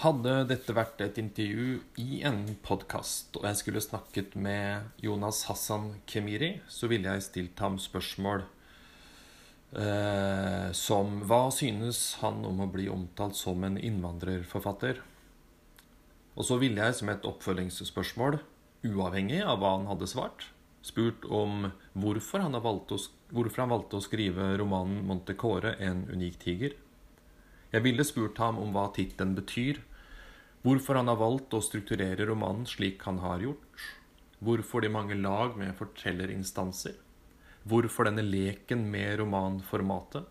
Hadde dette vært et intervju i en podkast, og jeg skulle snakket med Jonas Hassan Kemiri, så ville jeg stilt ham spørsmål eh, som Hva synes han om å bli omtalt som en innvandrerforfatter? Og så ville jeg som et oppfølgingsspørsmål, uavhengig av hva han hadde svart, spurt om hvorfor han, å, hvorfor han valgte å skrive romanen 'Montecore en unik tiger'. Jeg ville spurt ham om hva tittelen betyr, Hvorfor han har valgt å strukturere romanen slik han har gjort. Hvorfor de mange lag med fortellerinstanser. Hvorfor denne leken med romanformatet.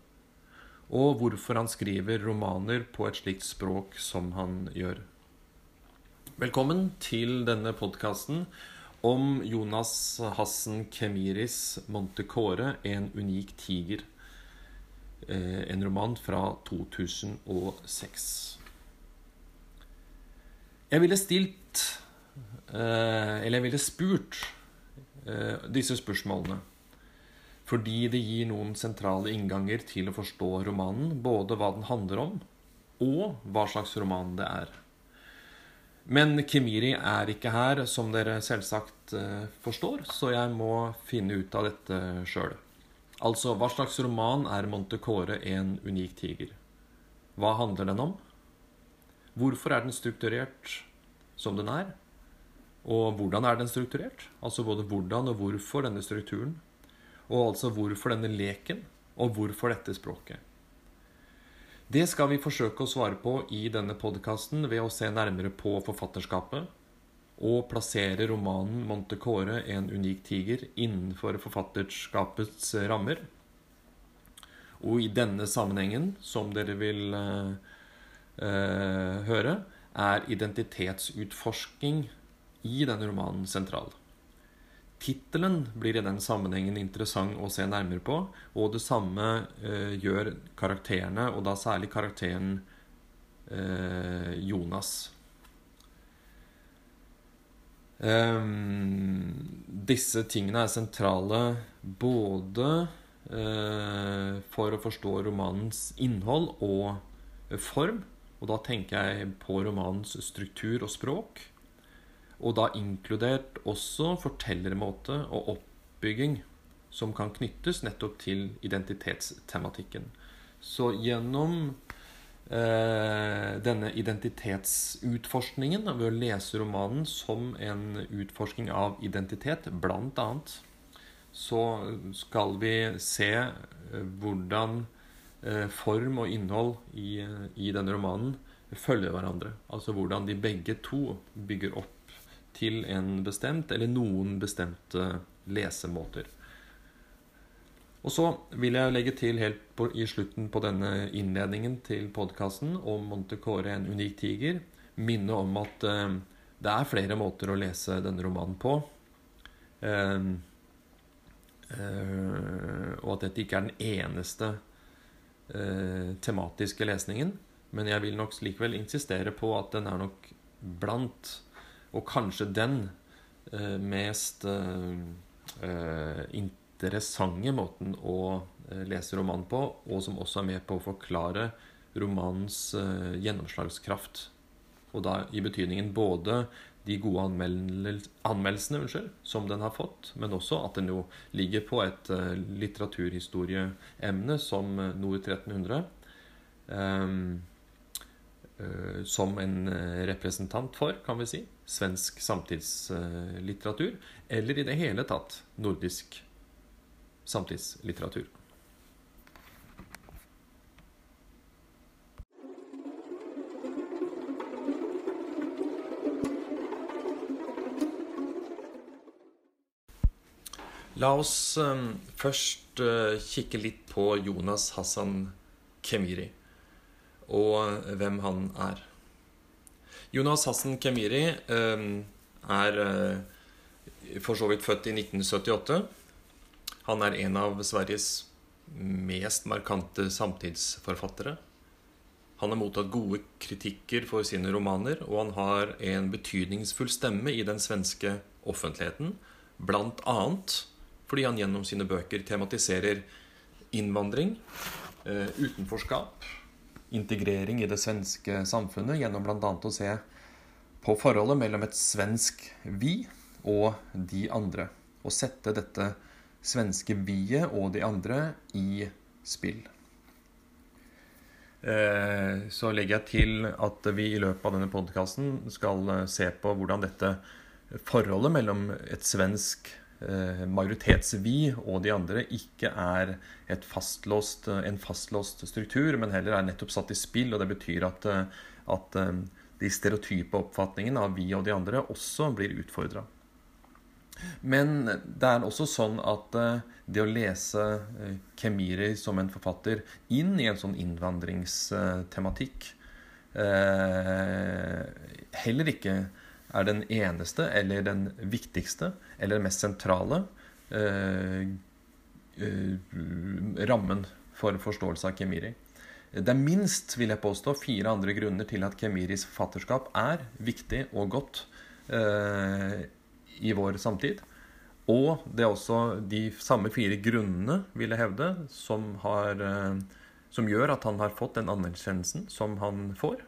Og hvorfor han skriver romaner på et slikt språk som han gjør. Velkommen til denne podkasten om Jonas Hassen Kemiris 'Montecore en unik tiger'. Eh, en roman fra 2006. Jeg ville stilt eh, Eller jeg ville spurt eh, disse spørsmålene. Fordi det gir noen sentrale innganger til å forstå romanen. Både hva den handler om, og hva slags roman det er. Men Kimiri er ikke her, som dere selvsagt eh, forstår, så jeg må finne ut av dette sjøl. Altså, hva slags roman er Montecore en unik tiger? Hva handler den om? Hvorfor er den strukturert som den er? Og hvordan er den strukturert? Altså både hvordan og hvorfor denne strukturen. Og altså hvorfor denne leken, og hvorfor dette språket. Det skal vi forsøke å svare på i denne podkasten ved å se nærmere på forfatterskapet og plassere romanen 'Montecore en unik tiger' innenfor forfatterskapets rammer. Og i denne sammenhengen, som dere vil uh, høre, er identitetsutforsking i denne romanen sentral. Tittelen blir i den sammenhengen interessant å se nærmere på, og det samme eh, gjør karakterene, og da særlig karakteren eh, Jonas. Um, disse tingene er sentrale både uh, for å forstå romanens innhold og form, og da tenker jeg på romanens struktur og språk. Og da inkludert også fortellermåte og oppbygging som kan knyttes nettopp til identitetstematikken. Så gjennom eh, denne identitetsutforskningen, ved å lese romanen som en utforsking av identitet, blant annet, så skal vi se eh, hvordan form og innhold i, i denne romanen følger hverandre. Altså hvordan de begge to bygger opp til en bestemt eller noen bestemte lesemåter. Og så vil jeg legge til helt på, i slutten på denne innledningen til podkasten om Montecore en unik tiger, minne om at eh, det er flere måter å lese denne romanen på. Eh, eh, og at dette ikke er den eneste eh, tematiske lesningen. Men jeg vil nok likevel insistere på at den er nok blant, og kanskje den, eh, mest eh, eh interessante måten å eh, lese romanen på, og som også er med på å forklare romanens gjennomslagskraft. Og da i betydningen både de gode anmeldelsene unnskyld, som den har fått, men også at den jo ligger på et uh, litteraturhistorieemne som uh, Nord 1300. Um, uh, som en representant for, kan vi si, svensk samtidslitteratur. eller i det hele tatt nordisk samtidslitteratur. La oss um, først uh, kikke litt på Jonas Hassan Kemiri og uh, hvem han er. Jonas Hassan Kemiri um, er uh, for så vidt født i 1978. Han er en av Sveriges mest markante samtidsforfattere. Han har mottatt gode kritikker for sine romaner, og han har en betydningsfull stemme i den svenske offentligheten, blant annet fordi han gjennom sine bøker tematiserer innvandring, eh, utenforskap, integrering i det svenske samfunnet gjennom bl.a. å se på forholdet mellom et svensk vi og de andre. Og sette dette svenske vi-et og de andre i spill. Eh, så legger jeg til at vi i løpet av denne podkasten skal eh, se på hvordan dette forholdet mellom et svensk majoritets-vi og de andre ikke er fastlåst, en fastlåst struktur, men heller er nettopp satt i spill. Og det betyr at, at de stereotype oppfatningene av vi og de andre også blir utfordra. Men det er også sånn at eh, det å lese eh, Kemiri som en forfatter inn i en sånn innvandringstematikk eh, heller ikke er den eneste eller den viktigste eller den mest sentrale rammen for forståelse av Kemiri. Det er minst vil jeg påstå, fire andre grunner til at Kemiris forfatterskap er viktig og godt i vår samtid. Og det er også de samme fire grunnene, vil jeg hevde, som, har, eh, som gjør at han har fått den anerkjennelsen som han får.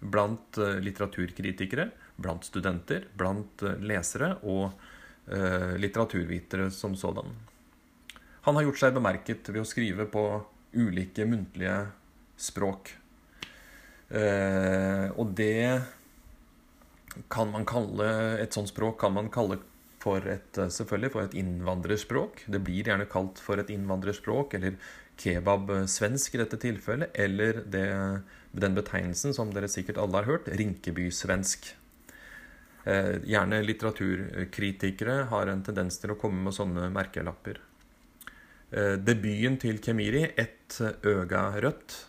Blant eh, litteraturkritikere, blant studenter, blant eh, lesere og uh, litteraturvitere som sådan. Han har gjort seg bemerket ved å skrive på ulike muntlige språk. Uh, og det kan man kalle Et sånt språk kan man kalle for et, eh, selvfølgelig for et innvandrerspråk. Det blir gjerne kalt for et innvandrerspråk, eller kebab-svensk i dette tilfellet, eller det, den betegnelsen som dere sikkert alle har hørt, rinkeby-svensk. Eh, gjerne litteraturkritikere har en tendens til å komme med sånne merkelapper. Eh, debuten til Kemiri, 'Et øga rødt',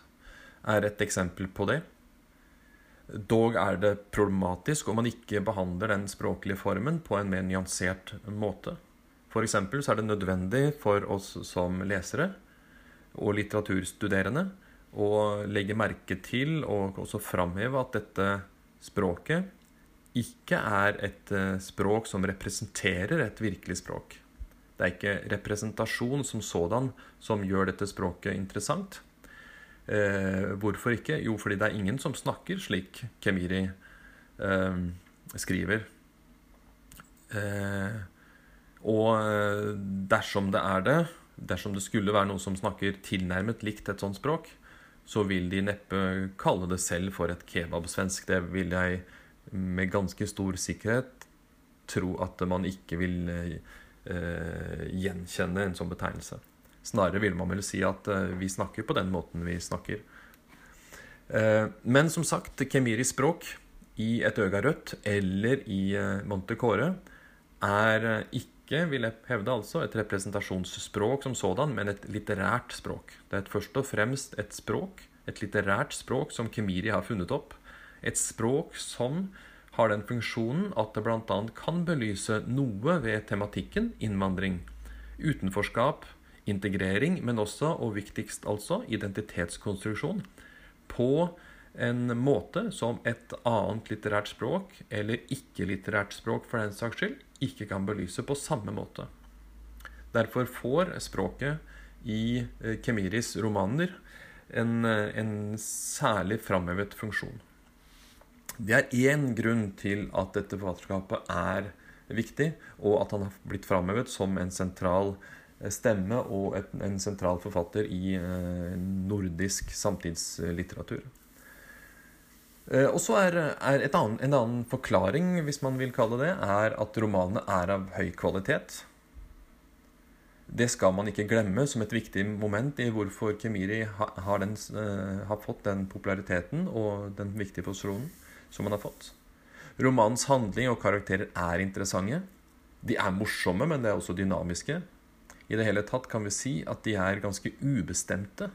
er et eksempel på det. Dog er det problematisk om man ikke behandler den språklige formen på en mer nyansert måte. For så er det nødvendig for oss som lesere og litteraturstuderende å legge merke til og også framheve at dette språket ikke er et eh, språk som representerer et virkelig språk. Det er ikke representasjon som sådan som gjør dette språket interessant. Eh, hvorfor ikke? Jo, fordi det er ingen som snakker slik Kemiri eh, skriver. Eh, og eh, dersom det er det, dersom det skulle være noen som snakker tilnærmet likt et sånt språk, så vil de neppe kalle det selv for et kebabsvensk. Det vil jeg med ganske stor sikkerhet tro at man ikke vil eh, gjenkjenne en sånn betegnelse. Snarere vil man vel si at eh, vi snakker på den måten vi snakker. Eh, men som sagt, Kemiris språk i Et øga rødt eller i eh, Montecore er ikke, vil jeg hevde, altså, et representasjonsspråk som sådan, men et litterært språk. Det er først og fremst et språk, et litterært språk som Kemiri har funnet opp. Et språk som har den funksjonen at det bl.a. kan belyse noe ved tematikken innvandring, utenforskap, integrering, men også, og viktigst altså, identitetskonstruksjon på en måte som et annet litterært språk, eller ikke-litterært språk for den saks skyld, ikke kan belyse på samme måte. Derfor får språket i eh, Kemiris romaner en, eh, en særlig framhevet funksjon. Det er én grunn til at dette forfatterskapet er viktig, og at han har blitt framhevet som en sentral stemme og et, en sentral forfatter i eh, nordisk samtidslitteratur. Eh, og så er, er annen, En annen forklaring, hvis man vil kalle det, er at romanene er av høy kvalitet. Det skal man ikke glemme som et viktig moment i hvorfor Kemiri har, den, har fått den populariteten og den viktige posisjonen som man har fått. Romanens handling og karakterer er interessante. De er morsomme, men de er også dynamiske. I det hele tatt kan vi si at de er ganske ubestemte.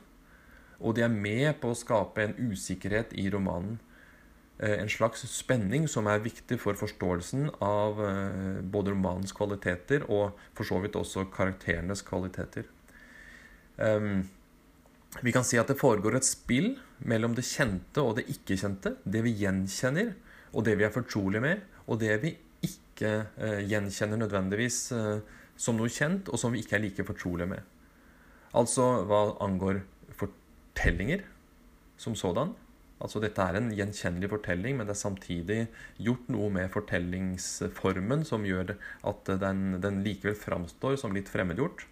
Og de er med på å skape en usikkerhet i romanen. Eh, en slags spenning som er viktig for forståelsen av eh, både romanens kvaliteter og for så vidt også karakterenes kvaliteter. Ehm, vi kan si at det foregår et spill mellom det kjente og det ikke-kjente. Det vi gjenkjenner, og det vi er fortrolige med, og det vi ikke eh, gjenkjenner nødvendigvis som noe kjent, og som vi ikke er like fortrolige med. Altså hva angår fortellinger, som sådan. Altså Dette er en gjenkjennelig fortelling, men det er samtidig gjort noe med fortellingsformen som gjør at den, den likevel framstår som litt fremmedgjort.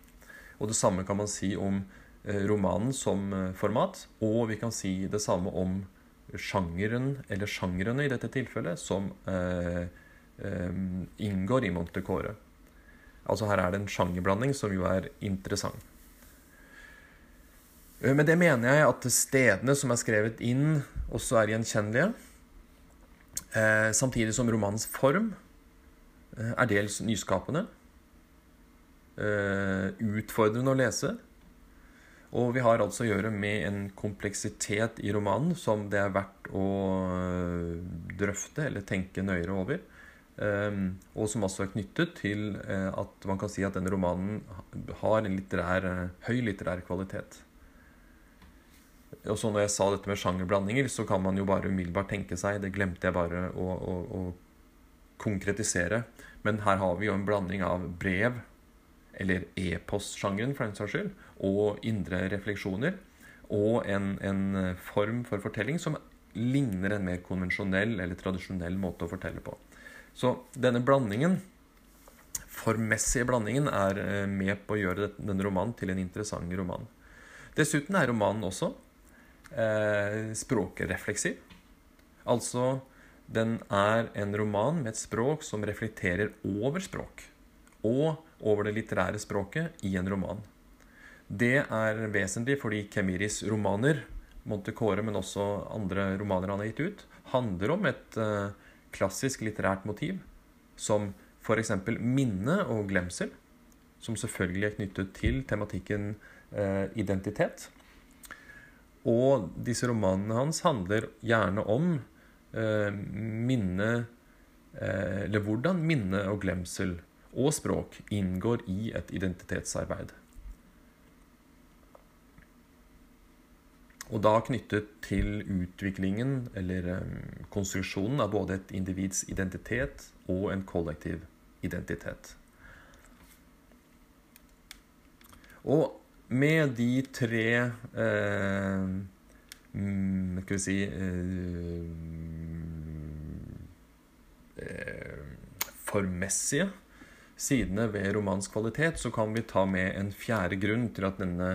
Og det samme kan man si om eh, romanen som eh, format, og vi kan si det samme om sjangeren, eller sjangrene i dette tilfellet, som eh, eh, inngår i Montecore. Altså her er det en sjangerblanding som jo er interessant. Eh, med det mener jeg at stedene som er skrevet inn, også er gjenkjennelige. Eh, samtidig som romanens form eh, er dels nyskapende. Utfordrende å lese. Og vi har altså å gjøre med en kompleksitet i romanen som det er verdt å drøfte eller tenke nøyere over. Og som også er knyttet til at man kan si at denne romanen har en litterær, høy litterær kvalitet. Og så når jeg sa dette med sjangerblandinger, så kan man jo bare umiddelbart tenke seg Det glemte jeg bare å, å, å konkretisere. Men her har vi jo en blanding av brev, eller e-postsjangeren for den saks skyld, og indre refleksjoner. Og en, en, form for fortelling som ligner en mer konvensjonell eller tradisjonell måte å fortelle på. Så denne blandingen, formmessige blandingen, er eh, med på å gjøre denne romanen til en interessant roman. Dessuten er romanen også eh, språkrefleksiv. Altså, den er en roman med et språk som reflekterer over språk. Og over det litterære språket i en roman. Det er vesentlig fordi Kemiris romaner, Montecore, men også andre romaner han har gitt ut, handler om et eh, klassisk litterært motiv som f.eks. minne og glemsel, som selvfølgelig er knyttet til tematikken eh, identitet. Og disse romanene hans handler gjerne om eh, minne eh, Eller hvordan minne og glemsel og språk inngår i et identitetsarbeid. Og da knyttet til utviklingen eller um, konstruksjonen av både et individs identitet og en kollektiv identitet. Og med de tre eh, mm, Skal vi si eh, eh, Formmessige sidene ved romansk kvalitet, så kan vi ta med en fjerde grunn til at denne,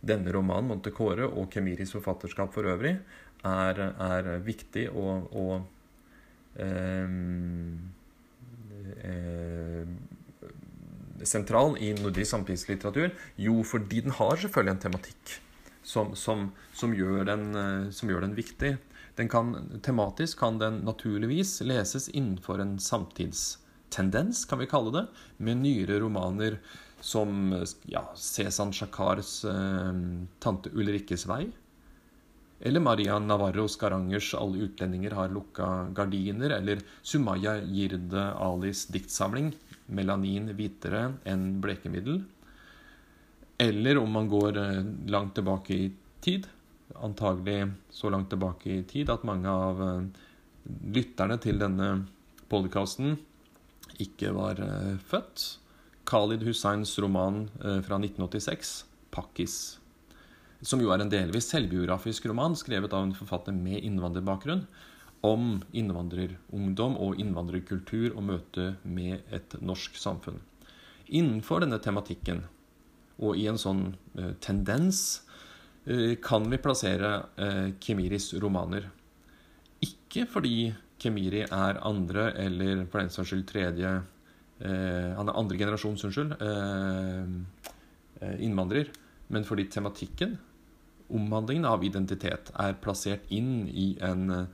denne romanen, Montecore, og Kemiris forfatterskap for øvrig, er, er viktig og, og eh, eh, sentral i nordisk samtidslitteratur? Jo, fordi den har selvfølgelig en tematikk som, som, som, gjør, den, eh, som gjør, den, viktig. Den kan, tematisk kan den naturligvis leses innenfor en samtidstendens, kan vi kalle det, med nyere romaner som ja, Cezan Shakars eh, 'Tante Ulrikkes vei'. Eller Maria Navarro Skarangers 'Alle utlendinger har lukka gardiner', eller Sumaya Jirde Alis diktsamling melanin hvitere enn blekemiddel. Eller om man går eh, langt tilbake i tid, antagelig så langt tilbake i tid at mange av eh, lytterne til denne podkasten ikke var eh, født. Khalid Husseins roman fra 1986, 'Pakkis', som jo er en delvis selvbiografisk roman skrevet av en forfatter med innvandrerbakgrunn, om innvandrerungdom og innvandrerkultur og møte med et norsk samfunn. Innenfor denne tematikken og i en sånn eh, tendens eh, kan vi plassere eh, Kemiris romaner. Ikke fordi Kemiri er andre eller for den saks skyld tredje eh, Han er andre generasjons, unnskyld, eh, eh, innvandrer, men fordi tematikken, omhandlingen av identitet, er plassert inn i en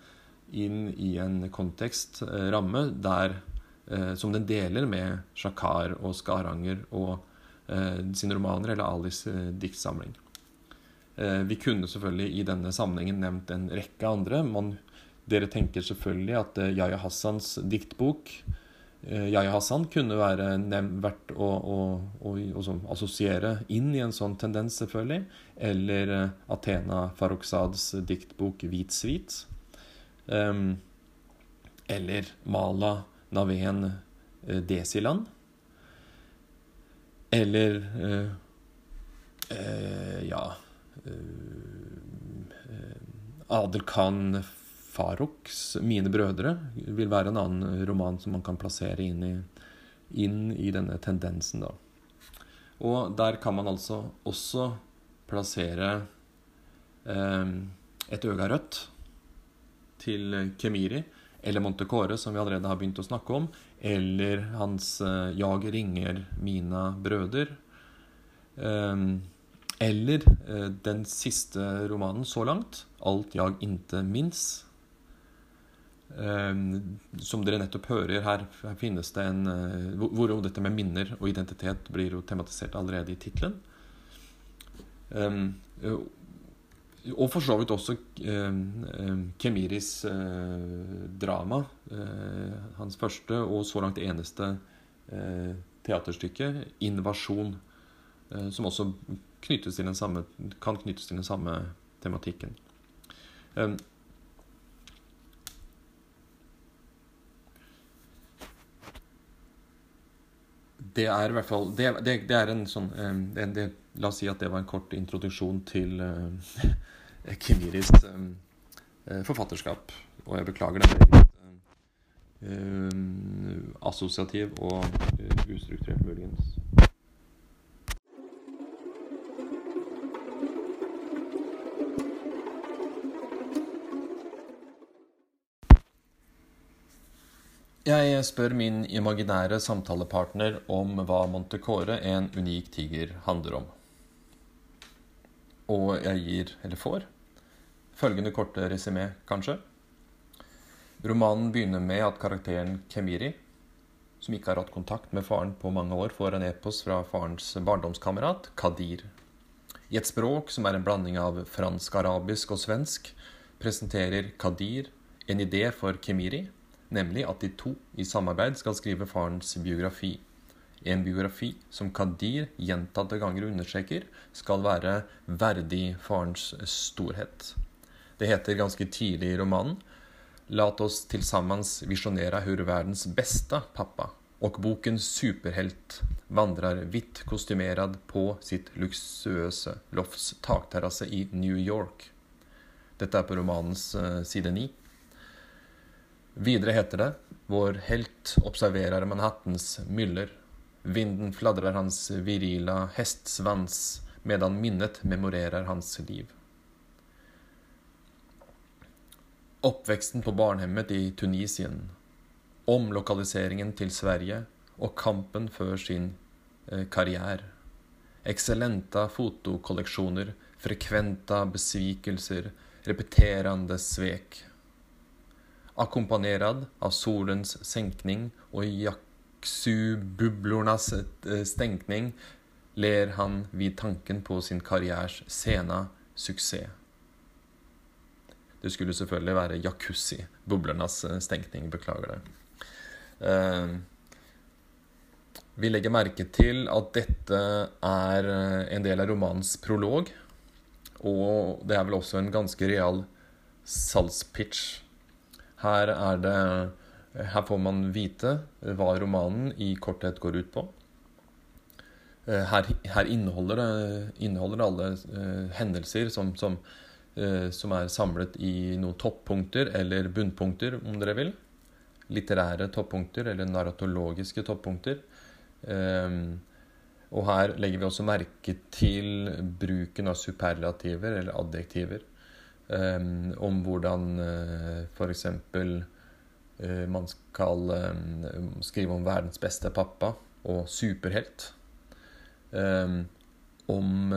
inn i en kontekst, eh, ramme, der, eh, som den deler med Shakar og Skaranger og eh, sine romaner, eller Alis diktsamling. Vi kunne selvfølgelig i denne sammenhengen nevnt en rekke andre. Man, dere tenker selvfølgelig at Yahya Hassans diktbok Yahya Hassan kunne være verdt å, å, å, å assosiere inn i en sånn tendens, selvfølgelig. Eller Athena Farrokhzads diktbok 'Hvit svit'. Um, eller Mala Naveen uh, Desiland. Eller uh, uh, ja Adel Khan Farouks 'Mine brødre' vil være en annen roman som man kan plassere inn i, inn i denne tendensen, da. Og der kan man altså også plassere eh, et øga rødt til Kemiri, eller Montecore, som vi allerede har begynt å snakke om, eller hans eh, 'Jag ringer mina brøder'. Eh, eller uh, den siste romanen så langt, 'Alt jag inte minns'. Um, som dere nettopp hører, her, her finnes det en uh, hvor, hvor dette med minner og identitet blir jo tematisert allerede i tittelen. Um, og for så vidt også eh, eh, Kemiris eh, drama. Eh, hans første og så langt eneste eh, teaterstykke, 'Invasjon', eh, som også knyttes til den samme, kan knyttes til den samme tematikken. Det er i hvert fall Det, det, det er en sånn det, La oss si at det var en kort introduksjon til Kimiris um, eh, forfatterskap. Og jeg beklager den veldig um, assosiativ og uh, ustrukturert, muligens. Jeg spør min imaginære samtalepartner om hva Montecore, en unik tiger, handler om. Og jeg gir, eller får, Følgende korte resymé, kanskje. Romanen begynner med at karakteren Kemiri, som ikke har hatt kontakt med faren på mange år, får en e-post fra farens barndomskamerat Kadir. I et språk som er en blanding av fransk, arabisk og svensk, presenterer Kadir en idé for Kemiri, nemlig at de to i samarbeid skal skrive farens biografi. En biografi som Kadir gjentatte ganger understreker skal være verdig farens storhet. Det heter ganske tidlig i romanen Lat oss tillsammans visionera hur verdens beste pappa og bokens superhelt vandrer hvitt kostymerad på sitt luksuøse lofts takterrasse i New York. Dette er på romanens uh, side 9. Videre heter det Vår helt observerer Manhattans myller. Vinden fladrer hans virila hestsvans medan minnet memorerer hans liv. Oppveksten på barnehemmet i Tunisien, omlokaliseringen til Sverige og kampen før sin eh, karriere. Excellenta fotokolleksjoner, frekventa besvikelser, repeterende svek. Akkompagnerad av solens senkning og jaksu-bublornas eh, stenkning ler han vid tanken på sin karriers sena suksess. Det skulle selvfølgelig være jacuzzi. Boblenes eh, stenkning. Beklager det. Uh, vi legger merke til at dette er en del av romanens prolog. Og det er vel også en ganske real salgspitch. Her er det Her får man vite hva romanen i korthet går ut på. Her, her inneholder, det, inneholder det alle uh, hendelser som, som Eh, som er samlet i noen toppunkter eller bunnpunkter, om dere vil. Litterære toppunkter eller narratologiske toppunkter. Og her legger vi også merke til bruken av superlativer eller adjektiver. Ehm, om hvordan uh, f.eks. Uh, man skal um, skrive om verdens beste pappa og superhelt. om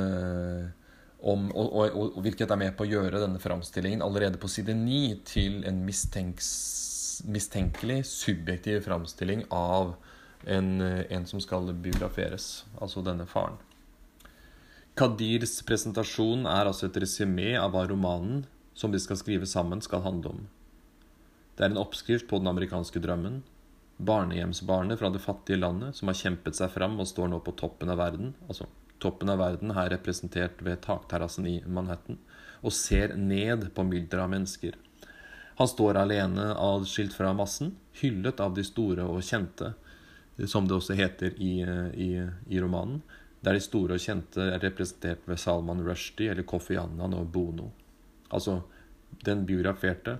om, og, og, og, hvilket er med på å gjøre denne framstillingen allerede på side 9 til en mistenkelig, subjektiv framstilling av en, en, som skal biograferes, altså denne faren. Kadirs presentasjon er altså et resymé av hva romanen som de skal skrive sammen, skal handle om. Det er en oppskrift på den amerikanske drømmen. Barnehjemsbarnet fra det fattige landet som har kjempet seg fram og står nå på toppen av verden. altså toppen av verden, her representert ved takterrassen i Manhattan, og ser ned på mylderet av mennesker. Han står alene adskilt fra massen, hyllet av de store og kjente, som det også heter i, i, i romanen, der de store og kjente er representert ved Salman Rushdie eller Kofi Annan og Bono. Altså den biograferte.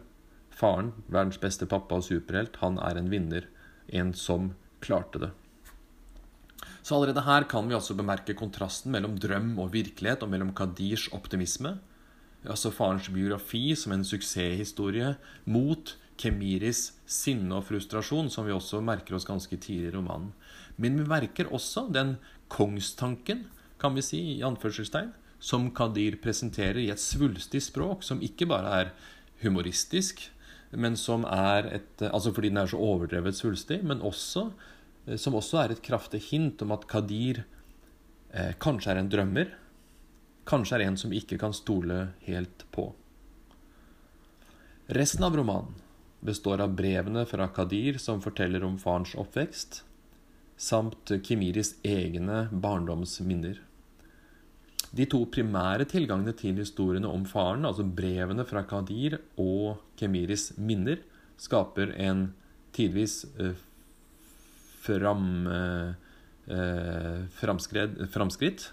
Faren, verdens beste pappa og superhelt, han er en vinner. En som klarte det. Så allerede her kan vi også bemerke kontrasten mellom drøm og virkelighet, og mellom Kadirs optimisme, altså farens biografi som en suksesshistorie, mot Kemiris sinne og frustrasjon, som vi også merker oss ganske tidlig i romanen. Men vi merker også den kongstanken, kan vi si, i anførselstegn, som Kadir presenterer i et svulstig språk, som ikke bare er humoristisk, men som er et Altså fordi den er så overdrevet svulstig, men også som også er et kraftig hint om at Kadir eh, kanskje er en drømmer. Kanskje er en som ikke kan stole helt på. Resten av romanen består av brevene fra Kadir som forteller om farens oppvekst, samt Kimiris egne barndomsminner. De to primære tilgangene til historiene om faren, altså brevene fra Kadir og Kemiris minner, skaper en tidvis eh, fram, eh, framskritt.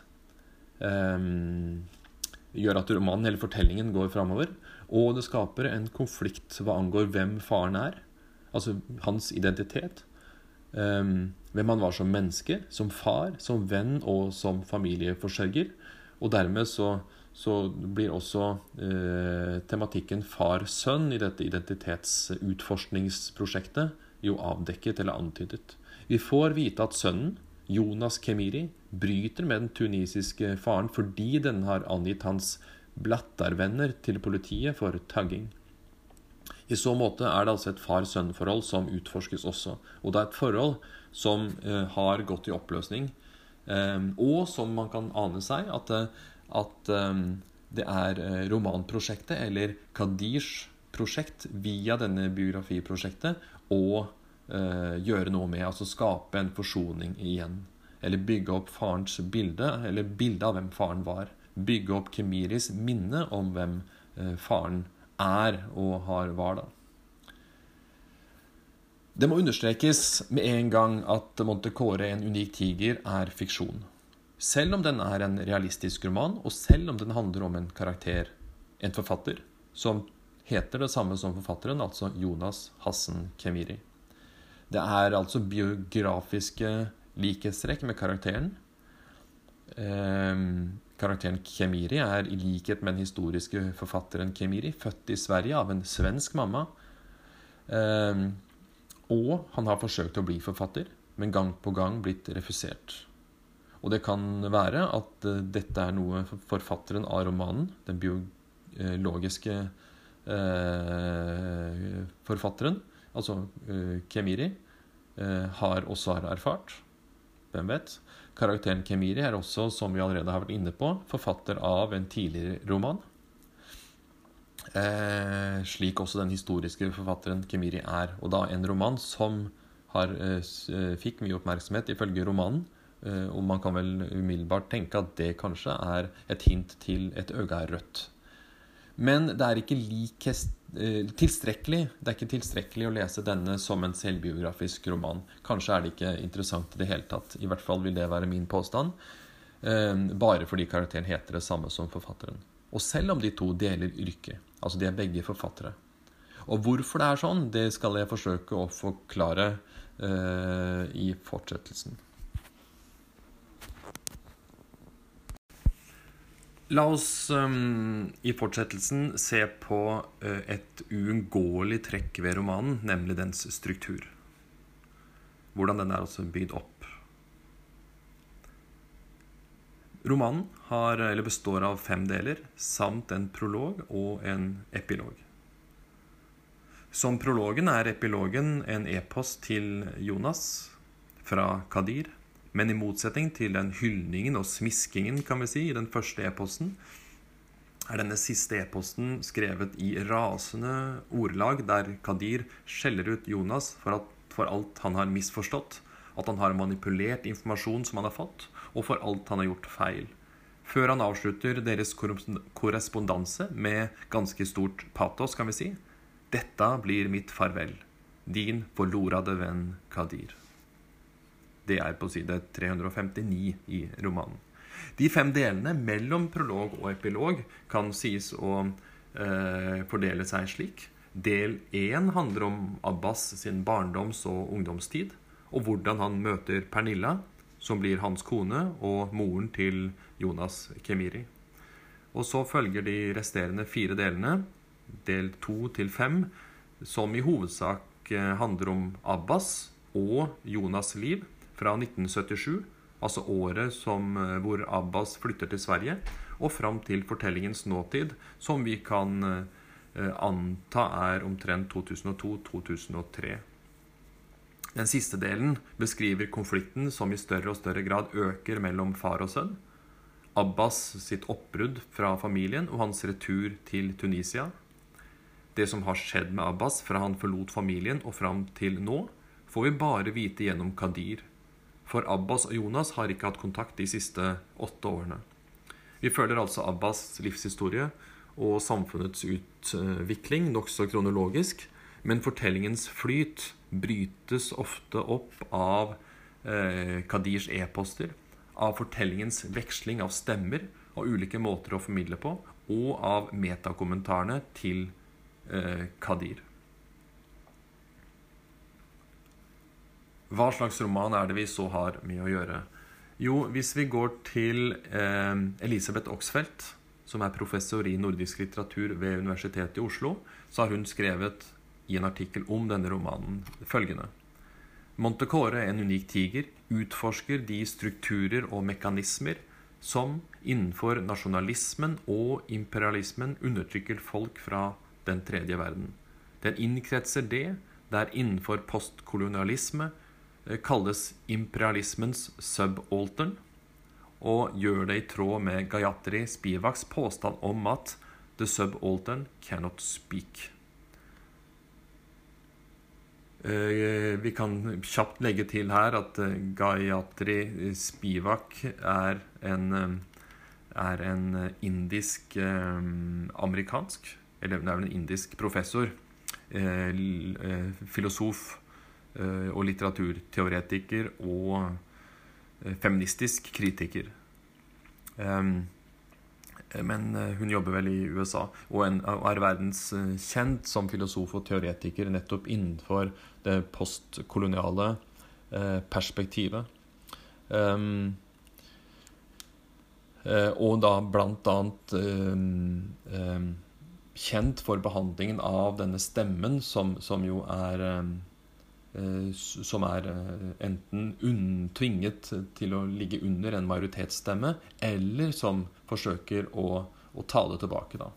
Eh, gjør at romanen, hele fortellingen, går framover. Og det skaper en konflikt hva angår hvem faren er. Altså hans identitet. Um, hvem han var som menneske, som far, som venn og som familieforsørger. Og dermed så, så blir også eh, tematikken far-sønn i dette identitetsutforskningsprosjektet jo avdekket eller antydet. Vi får vite at sønnen, Jonas Kemiri, bryter med den tunisiske faren fordi den har angitt hans blattervenner til politiet for tagging. I så måte er det altså et far-sønn-forhold som utforskes også. Og det er et forhold som eh, har gått i oppløsning, eh, og som man kan ane seg at, eh, at det er romanprosjektet, eller Kadirs prosjekt, via denne biografiprosjektet, å gjøre noe med. Altså skape en forsoning igjen. Eller bygge opp farens bilde, eller bildet av hvem faren var. Bygge opp Kemiris minne om hvem faren er og har var, da. Det må understrekes med en gang at Montecore, en unik tiger, er fiksjon. Selv om den er en realistisk roman, og selv om den handler om en karakter, en forfatter, som heter det samme som forfatteren, altså Jonas Hassen Kemiri. Det er altså biografiske likhetstrekk med karakteren. Eh, karakteren Kemiri er i likhet med den historiske forfatteren Kemiri født i Sverige av en svensk mamma. Eh, og han har forsøkt å bli forfatter, men gang på gang blitt refusert. Og det kan være at uh, dette er noe forfatteren av romanen, den biologiske eh, forfatteren, altså eh, Kemiri, eh, har også har erfart. Hvem vet? Karakteren Kemiri er også, som vi allerede har vært inne på, forfatter av en tidligere roman. Uh, slik også den historiske forfatteren Kemiri er. Og da en roman som har, fikk mye oppmerksomhet ifølge romanen. og man kan vel umiddelbart tenke at det kanskje er et hint til et øga er rødt. Men det er ikke likest Eh, tilstrekkelig. Det er ikke tilstrekkelig å lese denne som en selvbiografisk roman. Kanskje er det ikke interessant i det hele tatt. I hvert fall vil det være min påstand. Eh, bare fordi karakteren heter det samme som forfatteren. Og selv om de to deler yrke. Altså de er begge forfattere. Og hvorfor det er sånn, det skal jeg forsøke å forklare uh, i fortsettelsen. La oss um, i fortsettelsen se på uh, et uunngåelig trekk ved romanen, nemlig dens struktur. Hvordan den er altså bygd opp. Romanen har, består av fem deler, samt en prolog og en epilog. Som prologen er epilogen en e-post til Jonas fra Kadir men i motsetning til den hyldningen og smiskingen kan vi si, i den første e-posten, er denne siste e-posten skrevet i rasende ordelag, der Kadir skjeller ut Jonas for, at, for alt han har misforstått, at han har manipulert informasjon som han har fått, og for alt han har gjort feil. Før han avslutter deres korrespondanse med ganske stort patos, kan vi si. Dette blir mitt farvel. Din forlorade venn Kadir. Det er på side 359 i romanen. De fem delene mellom prolog og epilog kan sies å eh, fordele seg slik. Del én handler om Abbas sin barndoms- og ungdomstid, og hvordan han møter Pernilla, som blir hans kone, og moren til Jonas Kemiri. Og så følger de resterende fire delene, del to til fem, som i hovedsak eh, handler om Abbas og Jonas' liv fra 1977, altså året som, eh, hvor Abbas flytter til Sverige, og fram til fortellingens nåtid, som vi kan eh, anta er omtrent 2002-2003. Den siste delen beskriver konflikten som i større og større grad øker mellom far og sønn. Abbas sitt oppbrudd fra familien og hans retur til Tunisia. Det som har skjedd med Abbas fra han forlot familien og fram til nå, får vi bare vite gjennom Kadir. For Abbas og Jonas har ikke hatt kontakt de siste åtte årene. Vi følger altså Abbas' livshistorie og samfunnets utvikling nokså kronologisk, men fortellingens flyt brytes ofte opp av eh, Kadirs e-poster, av fortellingens veksling av stemmer og ulike måter å formidle på, og av metakommentarene til eh, Kadir. Hva slags roman er det vi så har med å gjøre? Jo, hvis vi går til eh, Elisabeth Oxfeldt, som er professor i nordisk litteratur ved Universitetet i Oslo, så har hun skrevet i en artikkel om denne romanen følgende. Montecore, en unik tiger, utforsker de strukturer og mekanismer som innenfor nasjonalismen og imperialismen undertrykker folk fra den tredje verden. Den innkretser det der innenfor postkolonialisme Eh, kalles imperialismens subaltern, og gjør det i tråd med Gayatri Spivaks påstand om at the subaltern cannot speak. Eh, vi kan kjapt legge til her at eh, Gayatri Spivak er en, er en indisk-amerikansk Eller det er vel en indisk professor, filosof Eh, og litteraturteoretiker og eh, feministisk kritiker. Men eh, hun jobber vel i USA og er verdenskjent som filosof og teoretiker nettopp innenfor det postkoloniale perspektivet. Og da blant annet kjent for behandlingen av denne stemmen, som, som jo er Eh, som er eh, enten tvinget til å ligge under en majoritetsstemme, eller som forsøker å, å ta det tilbake. Da.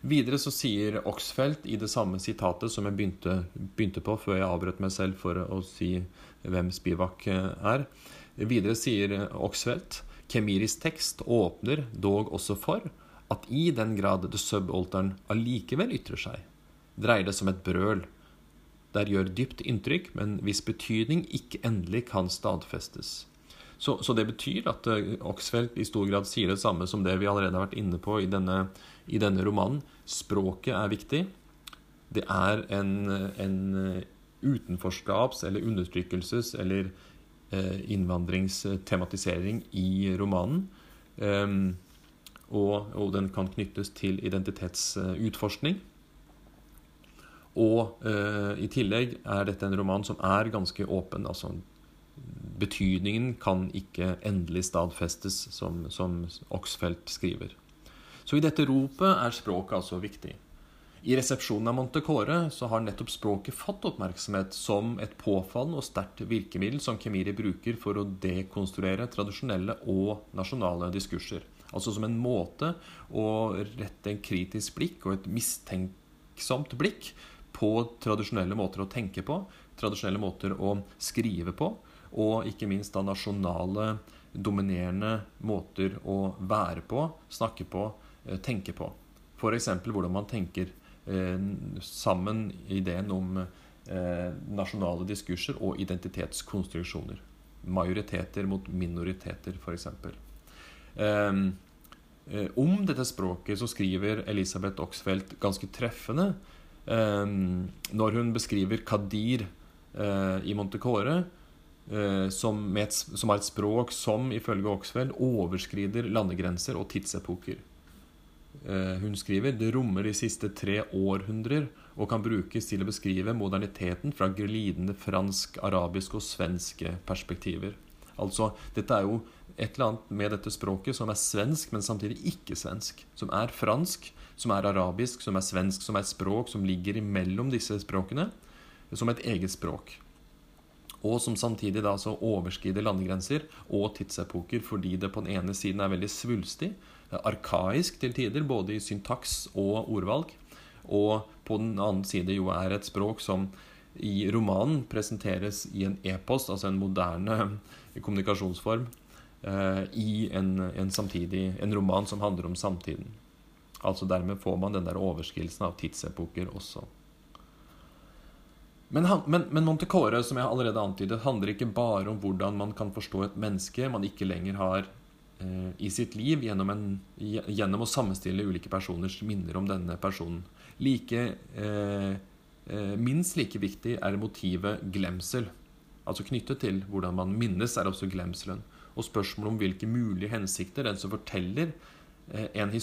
Videre så sier Oxfeldt i det samme sitatet som jeg begynte, begynte på før jeg avbrøt meg selv for å si hvem Spivak eh, er. Videre sier Oxfeldt Kemiris tekst åpner dog også for at i den grad the subaltern allikevel ytrer seg, dreier det som et brøl der gjør dypt inntrykk, men hvis betydning ikke endelig kan stadfestes. Så, så det betyr at uh, Oxfeldt i stor grad sier det samme som det vi allerede har vært inne på i denne, i denne romanen. Språket er viktig. Det er en, en eh, utenforskaps- eller undertrykkelses- eller uh, innvandringstematisering i romanen. Um, og, og, den kan knyttes til identitetsutforskning. Og eh, i tillegg er dette en roman som er ganske åpen. altså Betydningen kan ikke endelig stadfestes, som, som Oxfeldt skriver. Så i dette ropet er språket altså viktig. I resepsjonen av Montecore så har nettopp språket fått oppmerksomhet som et påfallende og sterkt virkemiddel som Kemiri bruker for å dekonstruere tradisjonelle og nasjonale diskurser. Altså som en måte å rette en kritisk blikk og et mistenksomt blikk på tradisjonelle måter å tenke på, tradisjonelle måter å skrive på, og ikke minst da nasjonale, dominerende måter å være på, snakke på, eh, tenke på. F.eks. hvordan man tenker eh, sammen ideen om eh, nasjonale diskurser og identitetskonstruksjoner. Majoriteter mot minoriteter, f.eks. Eh, om dette språket så skriver Elisabeth Oxfeldt ganske treffende Ehm, når hun beskriver Kadir i Montecore som, et, som, har et språk som ifølge Oxfeld overskrider landegrenser og tidsepoker. Eh, hun skriver, det rommer de siste tre århundrer og kan brukes til å beskrive moderniteten fra glidende fransk, arabisk og svenske perspektiver. Altså, dette er jo et eller annet med dette språket som er svensk, men samtidig ikke svensk. Som er fransk, som er arabisk, som er svensk, som er et språk som ligger imellom disse språkene, som et eget språk. Og som samtidig da så overskrider landegrenser og tidsepoker fordi det på den ene siden er veldig svulstig, arkaisk til tider, både i syntaks og ordvalg, og på den annen side jo er et språk som i romanen presenteres i en e-post, altså en moderne kommunikasjonsform, eh, i en, en, samtidig, en roman som handler om samtiden. Altså Dermed får man den der overskridelsen av tidsepoker også. Men, men, men Montecore, som jeg allerede antydet, handler ikke bare om hvordan man kan forstå et menneske man ikke lenger har eh, i sitt liv, gjennom, en, gjennom, å sammenstille ulike personers minner om denne personen. Like, eh, eh, minst like viktig er motivet glemsel. Altså knyttet til hvordan man minnes, er også glemselen. Og spørsmålet om hvilke mulige hensikter den som forteller eh, en,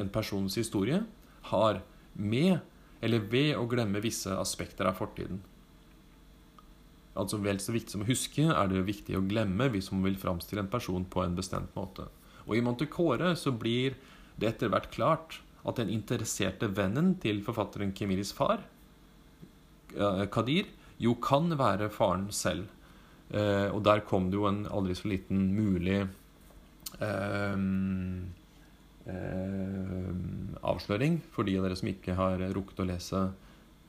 en persons historie, har med eller ved å glemme visse aspekter av fortiden. Altså Vel så viktig som å huske er det viktig å glemme hvis man vil framstille en person på en bestemt måte. Og i Montecore så blir det etter hvert klart at den interesserte vennen til forfatteren Kemiris far, Kadir, jo kan være faren selv. Eh, og der kom det jo en aldri så liten mulig um, eh, avsløring for de av dere som ikke har rukket å lese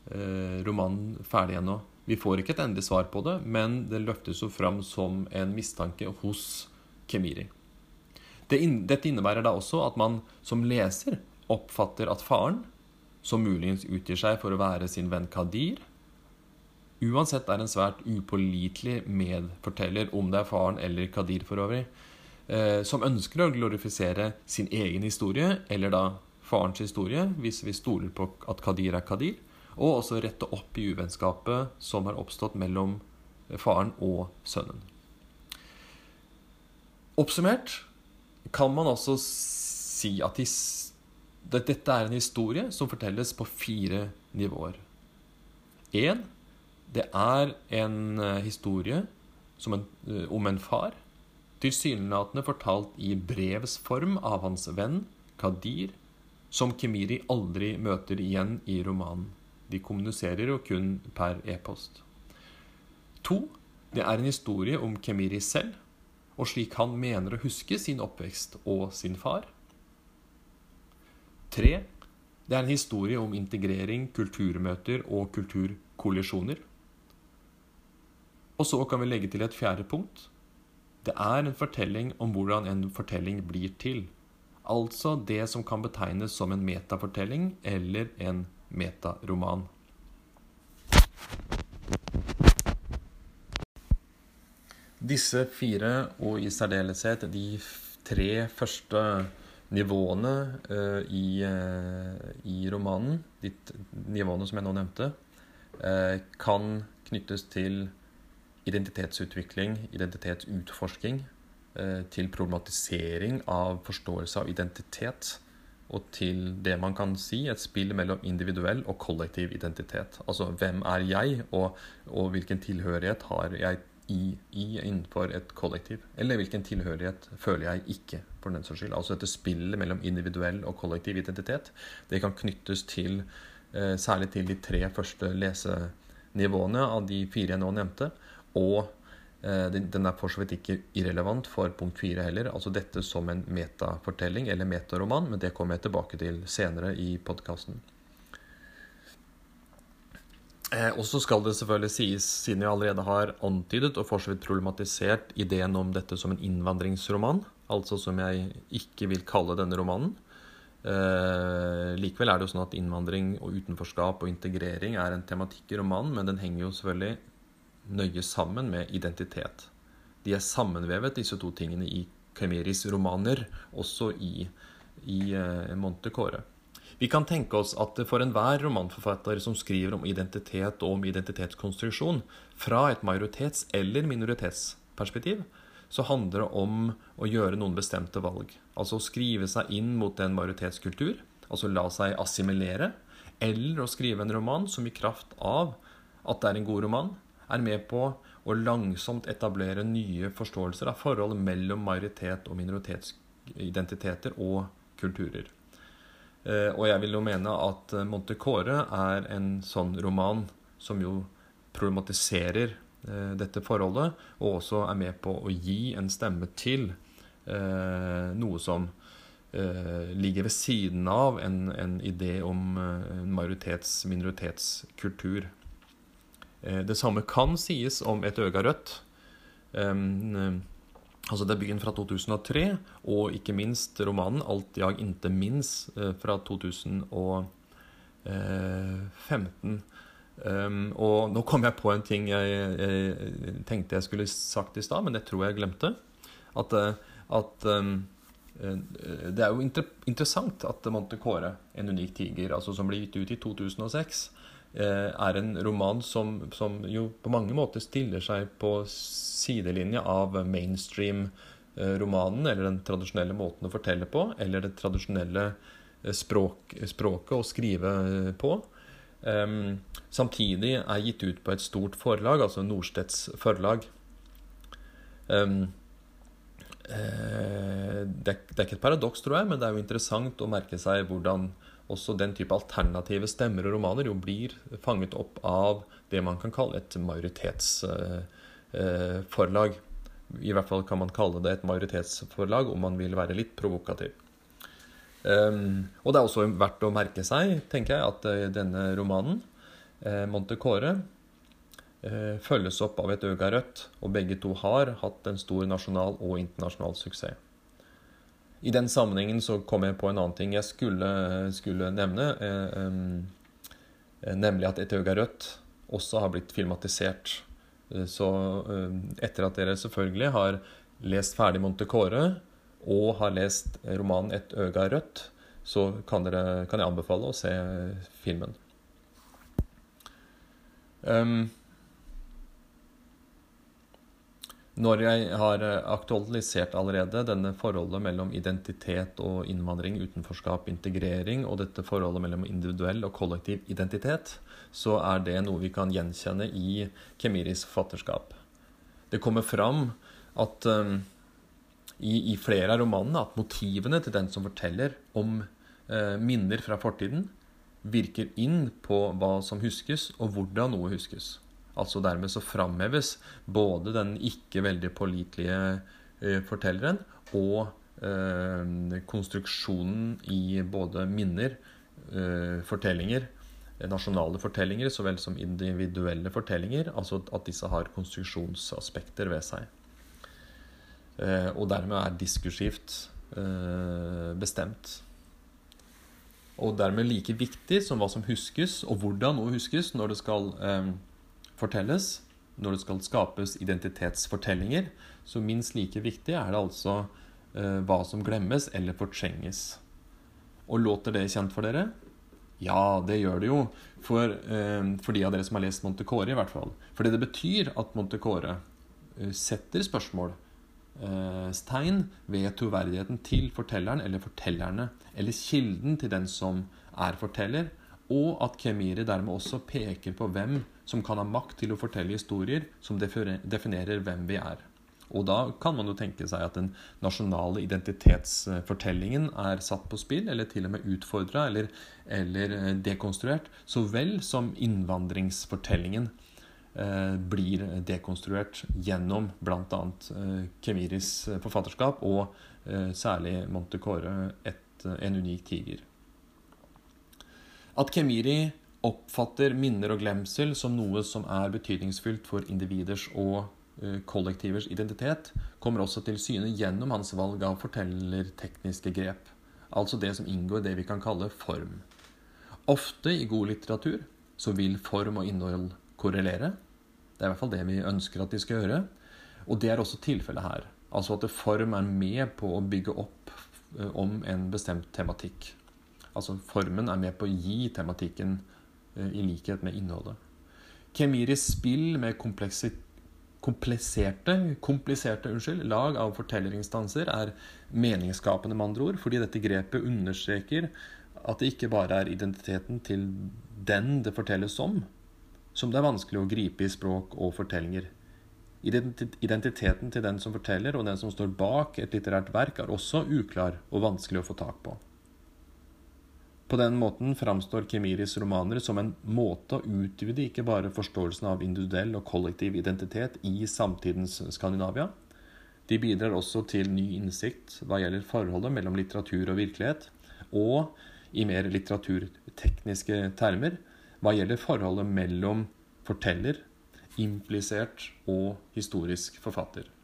romanen ferdig ennå. Vi får ikke et endelig svar på det, men det løftes jo fram som en mistanke hos Kemiri. Dette innebærer da også at man som leser oppfatter at faren, som muligens utgir seg for å være sin venn Kadir, uansett er en svært upålitelig medforteller, om det er faren eller Kadir for øvrig, eh, som ønsker å glorifisere sin egen historie, eller da farens historie, hvis vi stoler på at Kadir er Kadir, og også rette opp i uvennskapet som har oppstått mellom faren og sønnen. Oppsummert kan man også si at dette er en historie som fortelles på fire nivåer. Én det er en eh, historie en, eh, om en far, tilsynelatende fortalt i brevs form av hans venn Kadir, som Kemiri aldri møter igjen i romanen. De kommuniserer jo kun per e-post. To, det er en historie om Kemiri selv, og slik han mener å huske sin oppvekst og sin far. Tre, det er en historie om integrering, kulturmøter og kulturkollisjoner. Og så kan vi legge til et fjerde punkt. Det er en fortelling om hvordan en fortelling blir til. Altså det som kan betegnes som en metafortelling eller en metaroman. Disse fire, og i særdeleshet de tre første nivåene uh, i, uh, i, romanen, de nivåene som jeg nå nevnte, uh, kan knyttes til identitetsutvikling, identitetsutforsking, til problematisering av forståelse av identitet, og til det man kan si et spill mellom individuell og kollektiv identitet. Altså hvem er jeg, og, og hvilken tilhørighet har jeg i, i, innenfor et kollektiv? Eller hvilken tilhørighet føler jeg ikke, for den saks skyld? Altså dette spillet mellom individuell og kollektiv identitet, det kan knyttes til eh, særlig til de tre første lesenivåene av de fire jeg nå nevnte og den er for så vidt ikke irrelevant for punkt fire heller. Altså dette som en metafortelling eller metaroman, men det kommer jeg tilbake til senere i podkasten. Eh, og så skal det selvfølgelig sies, siden jeg allerede har antydet og for så vidt problematisert ideen om dette som en innvandringsroman, altså som jeg ikke vil kalle denne romanen. Eh, likevel er det jo sånn at innvandring og utenforskap og integrering er en tematikk i romanen, men den henger jo selvfølgelig nøye sammen med identitet. De er sammenvevet, disse to tingene, i Kaimeris romaner, også i, i uh, Montecore. Vi kan tenke oss at for enhver romanforfatter som skriver om identitet og om identitetskonstruksjon fra et majoritets- eller minoritetsperspektiv, så handler det om å gjøre noen bestemte valg. Altså å skrive seg inn mot en majoritetskultur altså la seg assimilere, eller å skrive en roman som i kraft av at det er en god roman, er med på å langsomt etablere nye forståelser av forholdet mellom majoritet- og minoritetsidentiteter og kulturer. Eh, og jeg vil jo mene at Montecore er en sånn roman som jo problematiserer eh, dette forholdet, og også er med på å gi en stemme til eh, noe som ligger ved siden av en, en idé om majoritets-minoritetskultur. Det samme kan sies om Et øga rødt. Altså debuten fra 2003, og ikke minst romanen 'Alt jag inte minns' eh, fra 2015. Um, og nå kom jeg på en ting jeg, jeg tenkte jeg skulle sagt i stad, men det tror jeg glemte. At, eh, at um, det er jo inter interessant at Monte Kåre, en unik tiger, altså som ble gitt ut i 2006, er en roman som, som jo på mange måter stiller seg på sidelinje av mainstream-romanen, eller den tradisjonelle måten å fortelle på, eller det tradisjonelle eh, språk, språket å skrive eh, på. Um, samtidig er gitt ut på et stort forlag, altså Nordstedts forlag. Um, det, er, det er ikke et paradoks, tror jeg, men det er jo interessant å merke seg hvordan også den type alternative stemmer og romaner jo blir fanget opp av det man kan kalle et majoritets... Uh, Eh, forlag. I hvert fall kan man kalle det et majoritetsforlag om man vil være litt provokativ. Um, og det er også verdt å merke seg, tenker jeg, at uh, denne romanen, uh, Montecore, følges opp av et øga rødt, og begge to har hatt en stor nasjonal og internasjonal suksess. I den sammenhengen så kom jeg på en annen ting jeg skulle, skulle nevne, um, nemlig at Et øga rødt også har blitt filmatisert Eh, så eh, etter at dere selvfølgelig har lest ferdig Montecore og har lest romanen 'Et øga rødt', så kan, dere, kan jeg anbefale å se filmen. Um, når jeg har aktualisert allerede denne forholdet mellom identitet og innvandring, utenforskap, integrering, og dette forholdet mellom individuell og kollektiv identitet, så er det noe vi kan gjenkjenne i Kemiris forfatterskap. Det kommer fram at um, i, i, flere av romanene at motivene til den som forteller om uh, minner fra fortiden, virker inn på hva som huskes, og hvordan noe huskes. Altså Dermed så framheves både den ikke veldig pålitelige uh, fortelleren og uh, konstruksjonen i både minner, fortellinger nasjonale fortellinger så vel som individuelle fortellinger. Altså at disse har konstruksjonsaspekter ved seg. Eh, og dermed er diskursivt eh, bestemt. Og dermed like viktig som hva som huskes, og hvordan noe huskes når det skal eh, fortelles, når det skal skapes identitetsfortellinger, så minst like viktig er det altså hva som glemmes eller fortrenges. Og låter det kjent for dere? Ja, det gjør det jo. For, eh, for, de av dere som har lest Montecore, i hvert fall. Fordi det betyr at Montecore eh, setter spørsmålstegn eh, ved troverdigheten til fortelleren eller fortellerne, eller kilden til den som er forteller, og at Kemiri dermed også peker på hvem som kan ha makt til å fortelle historier som definerer hvem vi er. Og da kan man jo tenke seg at den nasjonale identitetsfortellingen er satt på spill, eller til og med utfordra eller, eller, eh, dekonstruert, så vel som innvandringsfortellingen eh, blir dekonstruert gjennom bl.a. Eh, Kemiris forfatterskap og eh, særlig Montecore, et, en unik tiger. At Kemiri oppfatter minner og glemsel som noe som er betydningsfullt for individers og Eh, kollektivers identitet kommer også til syne gjennom hans valg av fortellertekniske grep, altså det som inngår i det vi kan kalle form. Ofte i god litteratur så vil form og innhold korrelere. Det er i hvert fall det vi ønsker at de skal gjøre. Og det er også tilfellet her. Altså at form er med på å bygge opp eh, om en bestemt tematikk. Altså formen er med på å gi tematikken i likhet med innholdet. Kemiris spill med kompliserte, kompliserte unnskyld, lag av fortellerinstanser er meningsskapende, med andre ord, fordi dette grepet understreker at det ikke bare er identiteten til den det fortelles om, som det er vanskelig å gripe i språk og fortellinger. Identiteten til den som forteller, og den som står bak et litterært verk, er også uklar og vanskelig å få tak på. På den måten framstår Kemiris romaner som en måte å utvide ikke bare forståelsen av individuell og kollektiv identitet i samtidens Skandinavia. De bidrar også til ny innsikt hva gjelder forholdet mellom litteratur og virkelighet, og i mer litteraturtekniske termer hva gjelder forholdet mellom forteller, implisert og historisk forfatter.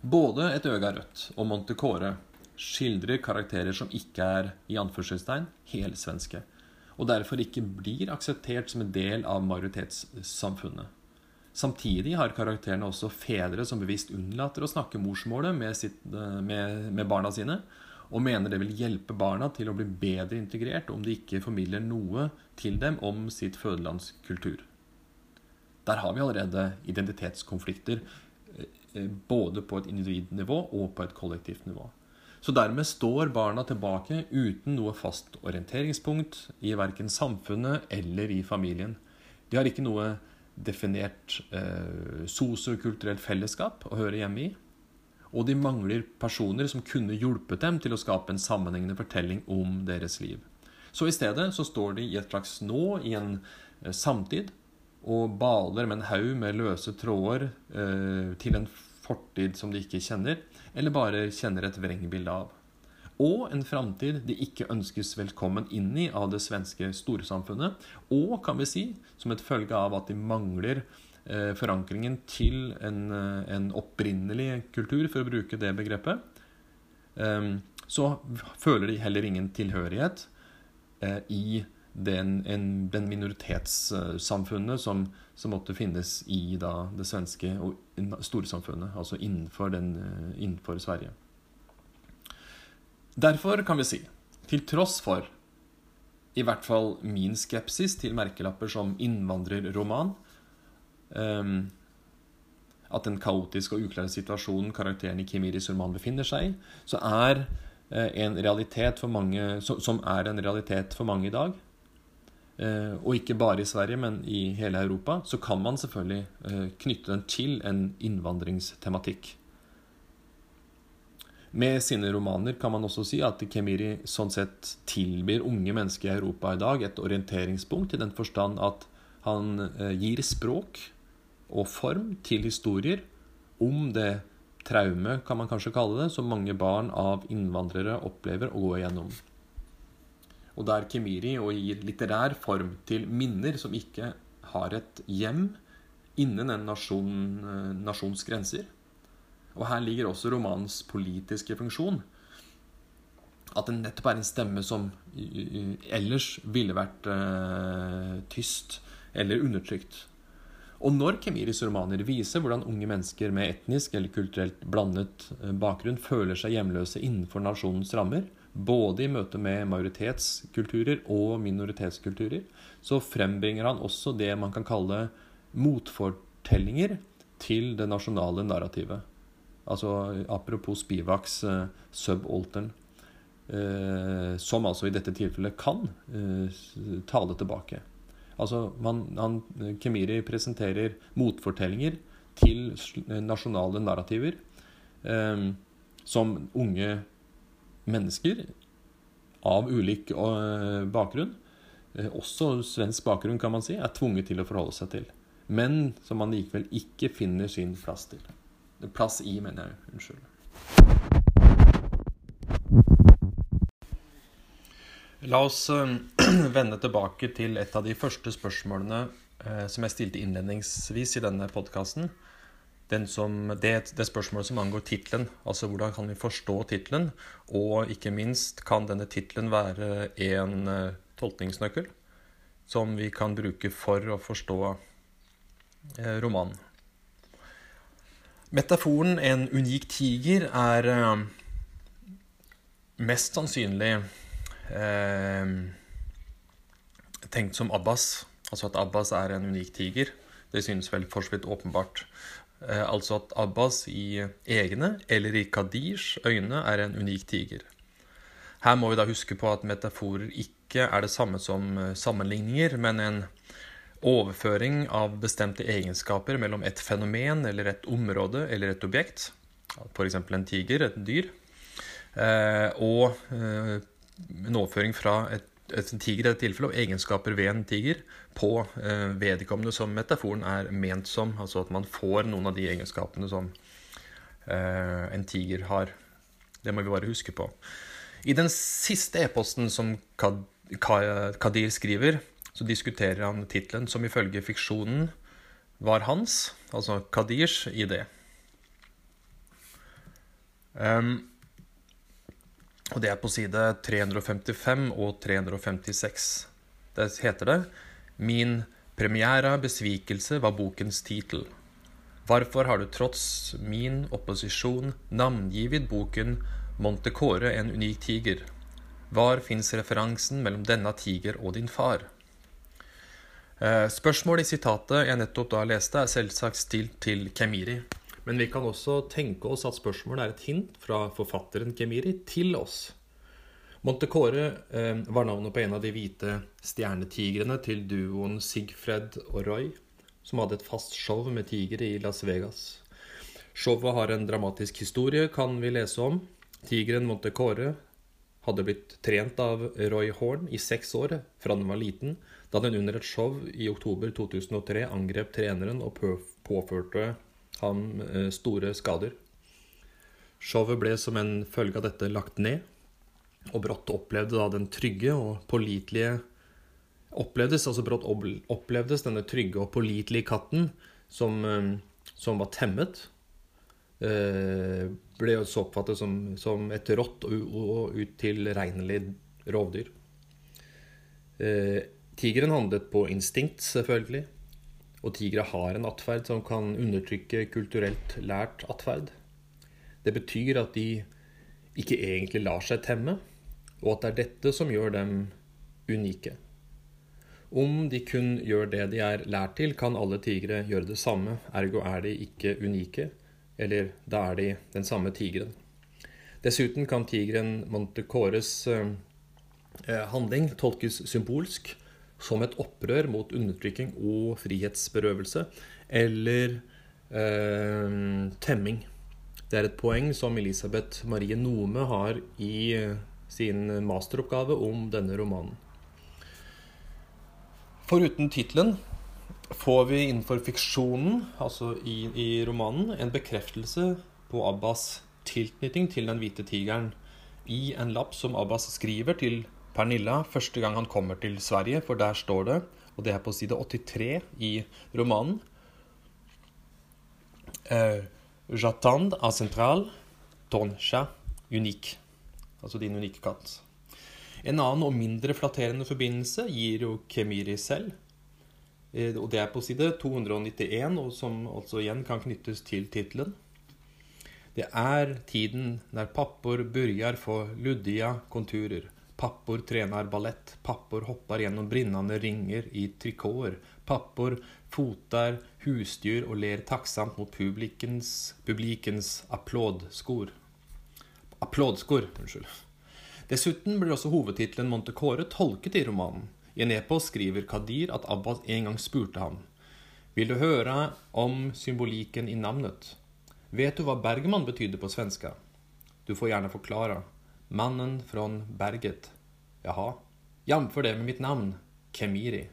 Både Et øga rødt og Montecore skildrer karakterer som ikke er i anførselstegn helsvenske, og derfor ikke blir akseptert som en del av majoritetssamfunnet. Samtidig har karakterene også fedre som bevisst unnlater å snakke morsmålet med, sitt, med, med barna sine, og mener det vil hjelpe barna til å bli bedre integrert om de ikke formidler noe til dem om sitt fødelandskultur. Der har vi allerede identitetskonflikter eh, både på et individnivå og på et kollektivt nivå. Så dermed står barna tilbake uten noe fast orienteringspunkt i verken samfunnet eller i familien. De har ikke noe definert eh, sosiokulturelt fellesskap å høre hjemme i og de mangler personer som kunne hjulpet dem til å skape en sammenhengende fortelling om deres liv. Så i stedet så står de i et slags nå, i en eh, samtid, og baler med en haug med løse tråder eh, til en fortid som de ikke kjenner, eller bare kjenner et vrengbilde av. Og en framtid de ikke ønskes velkommen inn i av det svenske storsamfunnet, og kan vi si, som et følge av at de mangler Eh, forankringen til en, eh, en, opprinnelig kultur, for å bruke det begrepet, eh, så føler de heller ingen tilhørighet eh, i den, en, den minoritetssamfunnet som, som, måtte finnes i da, det svenske og storsamfunnet, altså innenfor, den, innenfor Sverige. Derfor kan vi si, til tross for i hvert fall min skepsis til merkelapper som innvandrerroman, um, at den kaotiske og uklare situasjonen karakteren i Kimiris roman befinner seg i, så er uh, en realitet for mange, som er en realitet for mange i dag, og ikke bare i Sverige, men i hele Europa, så kan man selvfølgelig uh, knytte den til en innvandringstematikk. Med sine romaner kan man også si at Kemiri sånn sett tilbyr unge mennesker i Europa i dag et orienteringspunkt, i den forstand at han gir språk og form til historier om det traume, kan man kanskje kalle det, som mange barn av innvandrere opplever å gå igjennom. Og der Kemiri og gir litterær form til minner som ikke har et hjem innen en nasjon, eh, nasjons grenser. Og her ligger også romanens politiske funksjon. At den nettopp er en stemme som ellers ville vært uh, tyst eller undertrykt. Og når Kemiris romaner viser hvordan unge mennesker med etnisk eller kulturelt blandet eh, bakgrunn føler seg hjemløse innenfor nasjonens rammer, både i møte med majoritetskulturer og minoritetskulturer, så frembringer han også det man kan kalle motfortellinger til det nasjonale narrativet. Altså apropos Spivaks uh, subaltern, uh, som altså i dette tilfellet kan uh, tale tilbake. Altså, man, han, Kemiri presenterer motfortellinger til nasjonale narrativer eh, som unge mennesker av ulik eh, bakgrunn, eh, også svensk bakgrunn, kan man si, er tvunget til å forholde seg til. Men som man likevel ikke finner sin plass til. Plass i, mener jeg. Unnskyld. La oss eh, vende tilbake til et av de første spørsmålene som jeg stilte innledningsvis i denne podkasten. Det, det spørsmålet som angår tittelen. Altså hvordan kan vi forstå tittelen? Og ikke minst, kan denne tittelen være en eh, tolkningsnøkkel som vi kan bruke for å forstå romanen? Metaforen 'en unik tiger' er mest sannsynlig eh, tenkt som Abbas. Altså at Abbas er en unik tiger. Det synes vel for så vidt åpenbart. Eh, altså at Abbas i egne, eller i Kadirs øyne, er en unik tiger. Her må vi da huske på at metaforer ikke er det samme som eh, sammenligninger, men en overføring av bestemte egenskaper mellom et fenomen eller et område eller et objekt, f.eks. en tiger, et dyr, eh, og en overføring fra et, et tiger i dette tilfellet, og egenskaper ved en tiger, på vedkommende som metaforen er ment som. Altså at man får noen av de egenskapene som en tiger har. Det må vi bare huske på. I den siste e-posten som Kadir skriver, så diskuterer han tittelen som ifølge fiksjonen var hans, altså Kadirs idé. Um, og det er på side 355 og 356. Der heter det Min premiera besvikelse var bokens tittel. Hvorfor har du trots min opposisjon navngivet boken Montecore en unik tiger. Var fins referansen mellom denne tiger og din far? Eh, spørsmålet i sitatet jeg nettopp da leste, er selvsagt stilt til Kemiri. Men vi kan også tenke oss at spørsmålet er et hint fra forfatteren Kemiri til oss. Montecore eh, var navnet på en av de hvite stjernetigrene til duoen Sigfred og Roy, som hadde et fast show med tigre i Las Vegas. Showet har en dramatisk historie, kan vi lese om. Tigeren Montecore hadde blitt trent av Roy Horn i seks år fra den var liten, da den under et show i oktober 2003 angrep treneren og påførte ham eh, store skader. Showet ble som en følge av dette lagt ned, og brått opplevde da den trygge og pålitelige Opplevdes altså brått opplevdes denne trygge og pålitelige katten som, eh, som var temmet, eh, ble også oppfattet som, som et rått og, utilregnelig rovdyr. Tigeren handlet på instinkt, selvfølgelig. Og tigre har en atferd som kan undertrykke kulturelt lært atferd. Det betyr at de ikke egentlig lar seg temme, og at det er dette som gjør dem unike. Om de kun gjør det de er lært til, kan alle tigre gjøre det samme, ergo er de ikke unike eller da er de den samme tigeren. Dessuten kan tigeren Montecores eh, eh, handling tolkes symbolsk som et opprør mot undertrykking og frihetsberøvelse, eller eh, temming. Det er et poeng som Elisabeth Marie Nome har i eh, sin masteroppgave om denne romanen. Foruten tittelen får vi innenfor fiksjonen, altså i, i, romanen, en bekreftelse på Abbas tilknytning til den hvite tigeren i en lapp som Abbas skriver til Pernilla første gang han kommer til Sverige, for der står det, og det er på side 83 i romanen eh, J'attend a central, ton chat unik. Altså din unike katt. En annen og mindre flatterende forbindelse gir jo Kemiri selv. Eh, og det er på side 291, og som altså igjen kan knyttes til tittelen. Det er tiden når pappor begynner få luddige konturer. Pappor trener ballett. Pappor hopper gjennom brinnende ringer i trikoter. Pappor foter husdyr og ler takksomt mot publikens, publikens applaudskor. Applaudskor, unnskyld. Dessuten blir også hovedtittelen Montecore tolket i romanen. I en e-post skriver Kadir at Abbas en gang spurte ham Vil du høre om symbolikken i navnet? Vet du hva Bergman betydde på svenska? Du får gjerne forklare. Mannen fra berget. Jaha. Jamfør det med mitt navn. Kemiri.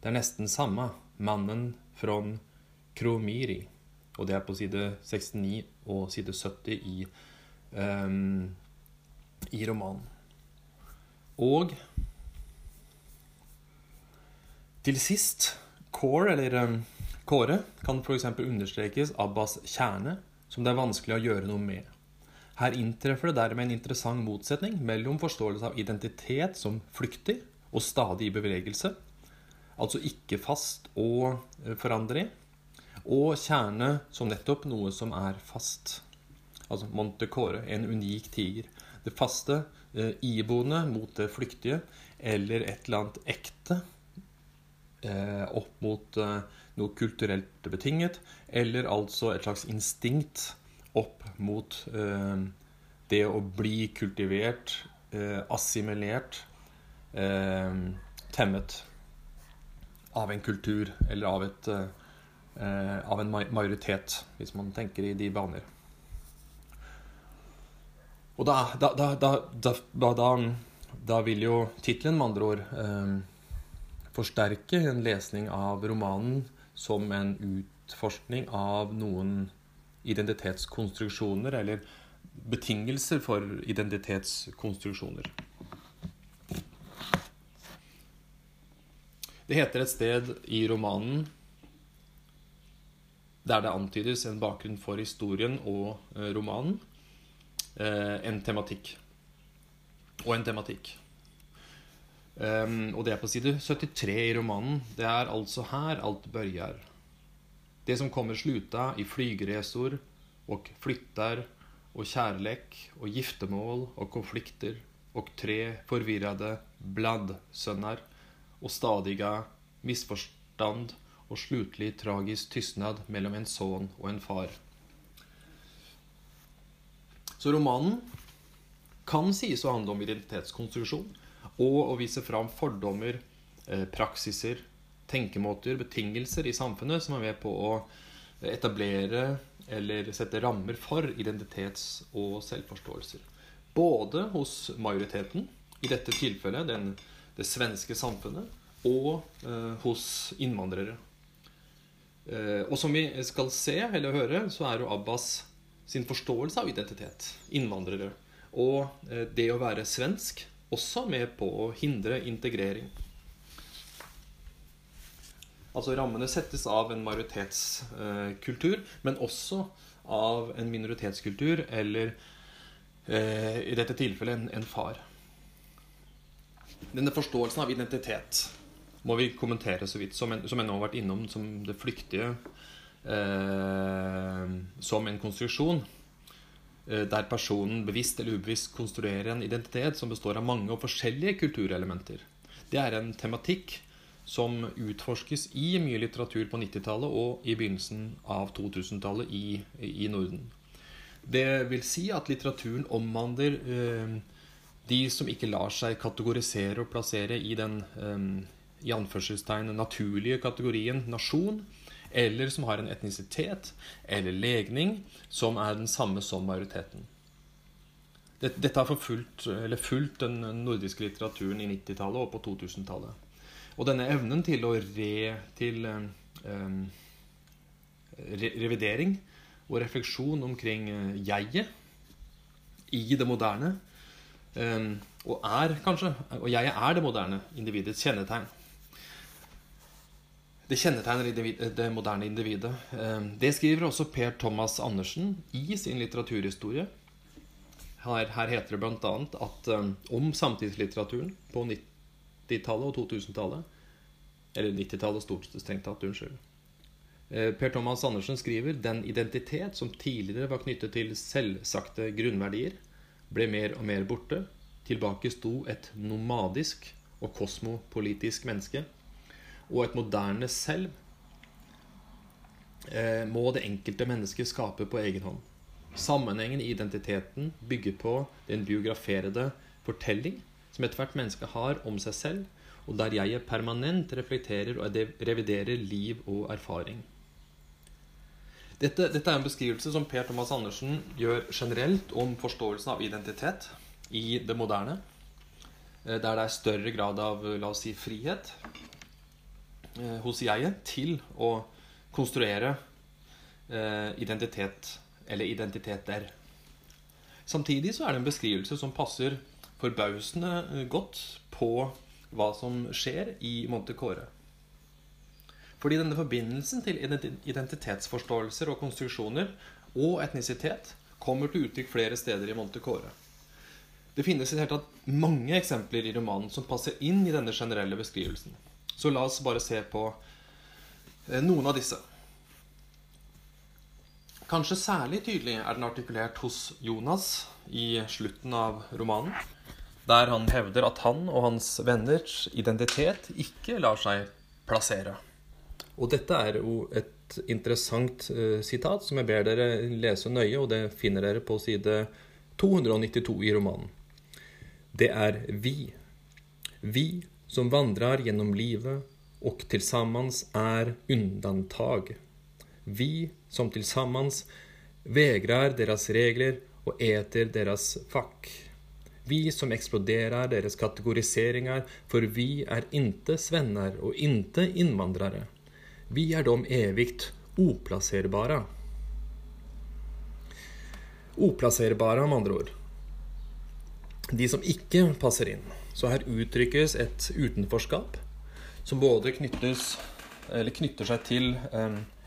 Det er nesten samme. Mannen fra Kromiri. Og det er på side 69 og side 70 i, um, i romanen. Og til sist, core, eller um, kåre, kan f.eks. understrekes Abbas kjerne, som det er vanskelig å gjøre noe med. Her inntreffer det dermed en interessant motsetning mellom forståelse av identitet som flyktig og stadig i bevegelse, altså ikke fast og eh, foranderlig, og kjerne som nettopp noe som er fast. Altså Montecore, en unik tiger. Det faste, eh, iboende mot det flyktige, eller et eller annet ekte Eh, opp mot eh, noe kulturelt betinget, eller altså et slags instinkt opp mot eh, det å bli kultivert, eh, assimilert, eh, temmet av en kultur eller av, et, av en majoritet, hvis man tenker i de baner. Og da, da, da, da vil jo tittelen, med andre ord, eh, forsterke en lesning av romanen som en utforskning av noen identitetskonstruksjoner, eller betingelser for identitetskonstruksjoner. Det heter et sted i romanen der det antydes en bakgrunn for historien og eh, romanen. Eh, en tematikk. Og en tematikk. Um, og det er på side 73 i romanen. Det er altså her alt børjar. Det som kommer sluta i flygresor og flyttar og kjærlek og giftermål og konflikter og tre forvirrede bladdsønner og stadiga misforstand og slutlig tragisk tystnad mellom en sønn og en far. Så romanen kan sies å handle om identitetskonstruksjon og å vise fram fordommer, eh, praksiser, tenkemåter, betingelser i samfunnet som er med på å etablere eller sette rammer for identitets- og selvforståelser. Både hos majoriteten, i dette tilfellet den det svenske samfunnet, og eh, hos innvandrere. Eh, og som vi skal se eller høre, så er jo Abbas sin forståelse av identitet, innvandrere, og eh, det å være svensk, også med på å hindre integrering. Altså Rammene settes av en majoritetskultur, men også av en minoritetskultur, eller eh, i dette tilfellet en, far. Denne forståelsen av identitet må vi kommentere så vidt, som, en, som jeg nå har vært innom, som det flyktige eh, som en konstruksjon. Eh, der personen bevisst eller ubevisst konstruerer en identitet som består av mange og forskjellige kulturelementer. Det er en tematikk som utforskes i mye litteratur på 90-tallet og i begynnelsen av 2000-tallet i, i, Norden. Det vil si at litteraturen omhandler eh, de som ikke lar seg kategorisere og plassere i den eh, i anførselstegn naturlige kategorien nasjon, eller som har en etnisitet eller legning som er den samme som majoriteten. Dette har fulgt den nordiske litteraturen i 90-tallet og på 2000-tallet. Og denne evnen til å re, til um, re, revidering og refleksjon omkring eh, jeget i det moderne um, og er kanskje Og jeg er det moderne individets kjennetegn. Det kjennetegner det moderne individet. Det skriver også Per Thomas Andersen i sin litteraturhistorie. Her, heter det bl.a. at om samtidslitteraturen på 90-tallet og 2000-tallet Eller 90-tallet stort strengt tatt, unnskyld. Eh, per Thomas Andersen skriver den identitet som tidligere var knyttet til selvsagte grunnverdier, ble mer og mer borte. Tilbake sto et nomadisk og kosmopolitisk menneske og et moderne selv eh, må det enkelte mennesket skape på egen hånd. Sammenhengen i identiteten bygger på den biograferede fortelling som ethvert menneske har om seg selv, og der jeg permanent reflekterer og reviderer liv og erfaring. Dette, dette, er en beskrivelse som Per Thomas Andersen gjør generelt om forståelsen av identitet i det moderne, eh, der det er større grad av la oss si, frihet Eh, hos jeget til å konstruere eh, identitet, eller identiteter. Samtidig så er det en beskrivelse som passer forbausende godt på hva som skjer i Montecore. Fordi denne forbindelsen til identitetsforståelser og konstruksjoner og etnisitet kommer til uttrykk flere steder i Montecore. Det finnes i det hele tatt mange eksempler i romanen som passer inn i denne generelle beskrivelsen. Så la oss bare se på eh, noen av disse. Kanskje særlig tydelig er den artikulert hos Jonas i slutten av romanen, der han hevder at han og hans venners identitet ikke lar seg plassere. Og dette er jo et interessant uh, sitat som jeg ber dere lese nøye, og det finner dere på side 292 i romanen. Det er vi. Vi som vandrer gjennom livet og tillsammans er undantag. Vi som tillsammans vegrar deres regler og eter deres fakk. Vi som eksploderer deres kategoriseringer, for vi er inte svenner og inte innvandrere. Vi er de evigt oplasserbare. Oplasserbare, med andre ord. De som ikke passer inn. Så her uttrykkes et utenforskap som både knyttes, knytter seg til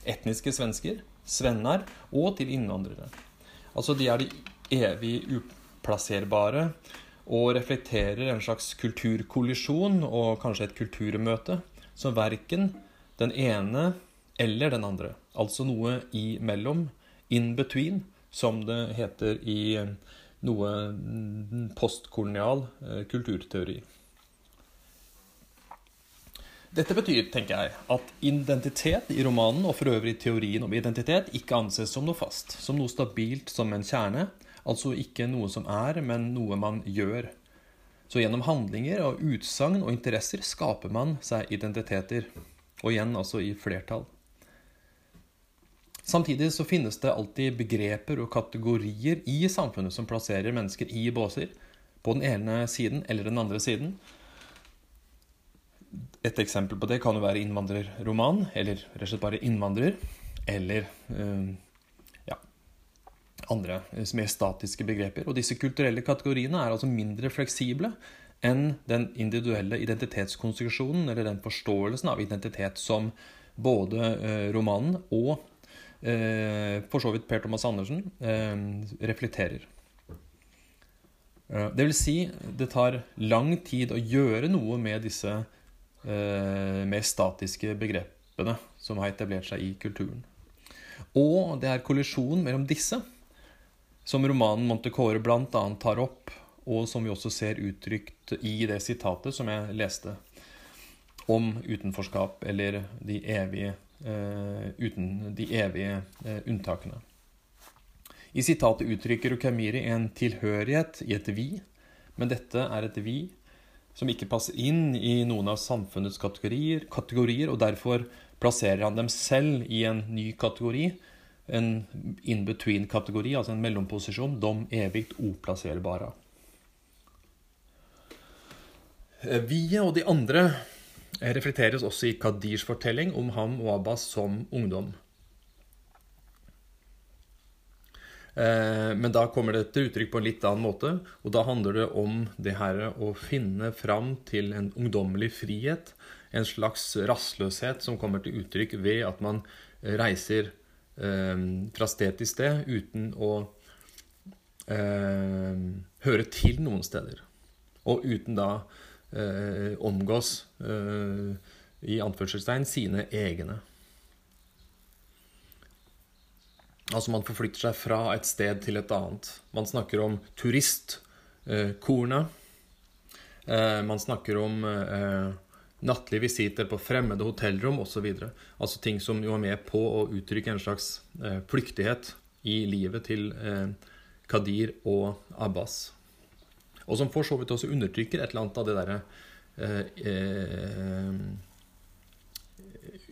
etniske svensker, svenner, og til innvandrere. Altså de er de evig uplasserbare og reflekterer en slags kulturkollisjon og kanskje et kulturmøte som verken den ene eller den andre. Altså noe imellom, in between, som det heter i noe postkolonial eh, kulturteori. Dette betyr, tenker jeg, at identitet i romanen, og for øvrig teorien om identitet, ikke anses som noe fast, som noe stabilt som en kjerne. Altså ikke noe som er, men noe man gjør. Så gjennom handlinger og utsagn og interesser skaper man seg identiteter. Og igjen altså i flertall. Samtidig så finnes det alltid begreper og kategorier i samfunnet som plasserer mennesker i båser, på den ene siden eller den andre siden, et eksempel på det kan jo være innvandrerroman, eller rett og slett bare innvandrer, eller eh, andre eh, mer statiske begreper. Og disse kulturelle kategoriene er altså mindre fleksible enn den individuelle identitetskonstruksjonen, eller den forståelsen av identitet som både eh, romanen og for så vidt Per Thomas Andersen reflekterer. Det vil si, det tar lang tid å gjøre noe med disse eh, mer statiske begrepene som har etablert seg i kulturen. Og det er kollisjonen mellom disse som romanen Montecore bl.a. tar opp, og som vi også ser uttrykt i det sitatet som jeg leste om utenforskap eller de evige, eh, uten, de evige eh, unntakene. I sitatet uttrykker Rukamiri en tilhørighet i et vi, men dette er et vi som ikke passer inn i noen av samfunnets kategorier, kategorier, og derfor plasserer han dem selv i en ny kategori, en in-between-kategori, altså en mellomposisjon, de evigt oplasserbara. Vie vi og de andre reflekteres også i Kadirs fortelling om ham og Abbas som ungdom. Eh, men da kommer det til uttrykk på en litt annen måte. Og da handler det om det her å finne fram til en ungdommelig frihet. En slags rastløshet som kommer til uttrykk ved at man reiser eh, fra sted til sted uten å eh, høre til noen steder. Og uten da eh, omgås, eh, i anførselstegn, sine egne. Altså man forflytter seg fra et sted til et annet. Man snakker om turistkornet. Eh, man snakker om eh, nattlige visiter på fremmede hotellrom osv. Altså ting som jo er med på å uttrykke en slags eh, flyktighet i livet til Kadir og Abbas. Og som for så vidt også undertrykker et eller annet av det derre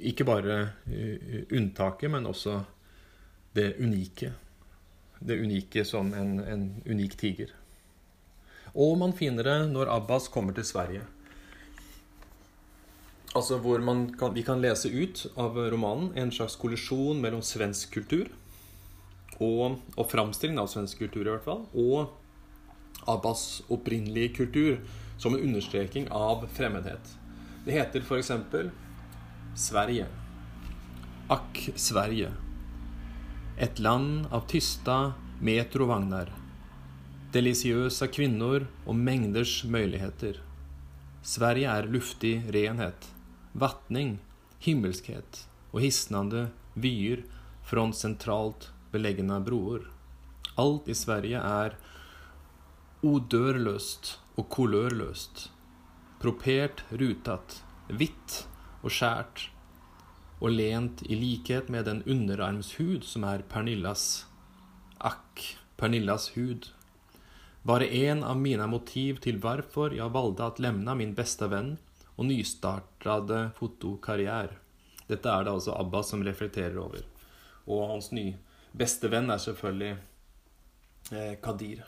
Ikke bare unntaket, men også det unike. Det unike som en, en unik tiger. Og man finner det når Abbas kommer til Sverige. Altså hvor kan, vi kan lese ut av romanen en slags kollisjon mellom svensk kultur og, og framstillingen av svensk kultur, i hvert fall, og Abbas opprinnelige kultur som en understreking av fremmedhet. Det heter f.eks. Sverige. Akk, Sverige. Et land av tysta metrovagnar. Delisiøse kvinner og mengders muligheter. Sverige er luftig renhet, vatning, himmelskhet og hisnende vyer fra sentralt beleggende broer. Alt i Sverige er odørløst og kolørløst. Propert rutet, hvitt og skjært. og lent i likhet med den underarmshud som er Pernillas. Akk, Pernillas hud. Bare en av mine motiv til hvorfor jeg valgte å lemna min beste venn og nystartede fotokarriere. Dette er det altså Abbas som reflekterer over. Og hans nye beste venn er selvfølgelig eh, Kadir.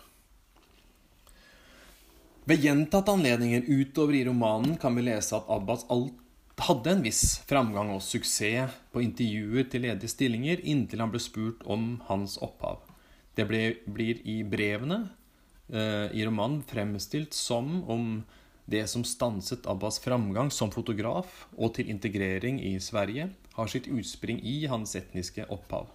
Ved gjentatte anledninger utover i romanen kan vi lese at Abbas hadde en viss framgang og suksess på intervjuer til ledige stillinger inntil han ble spurt om hans opphav. Det ble, blir i brevene eh, i romanen fremstilt som om det som stanset Abbas framgang som fotograf og til integrering i Sverige, har sitt utspring i hans etniske opphav.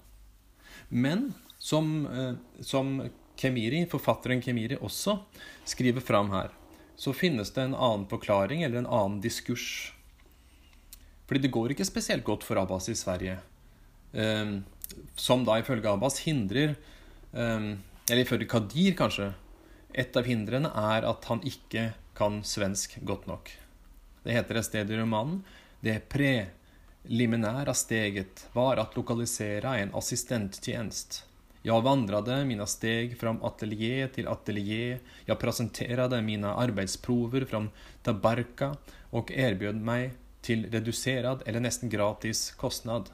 Men som, eh, som Kemiri, forfatteren Kemiri også skriver fram her, så finnes det en annen forklaring eller en annen diskurs. Fordi det går ikke spesielt godt for Abbas i Sverige. Um, som da ifølge Abbas hindrer um, Eller ifølge Kadir, kanskje. Et av hindrene er at han ikke kan svensk godt nok. Det heter et sted i romanen det preliminæra steget var at lokalisera en assistenttjenest. Jeg vandrade mina steg fra atelier til atelier, jeg presenterte mine arbeidsprover fra Tabarka og erbød meg til redusert eller nesten gratis kostnad.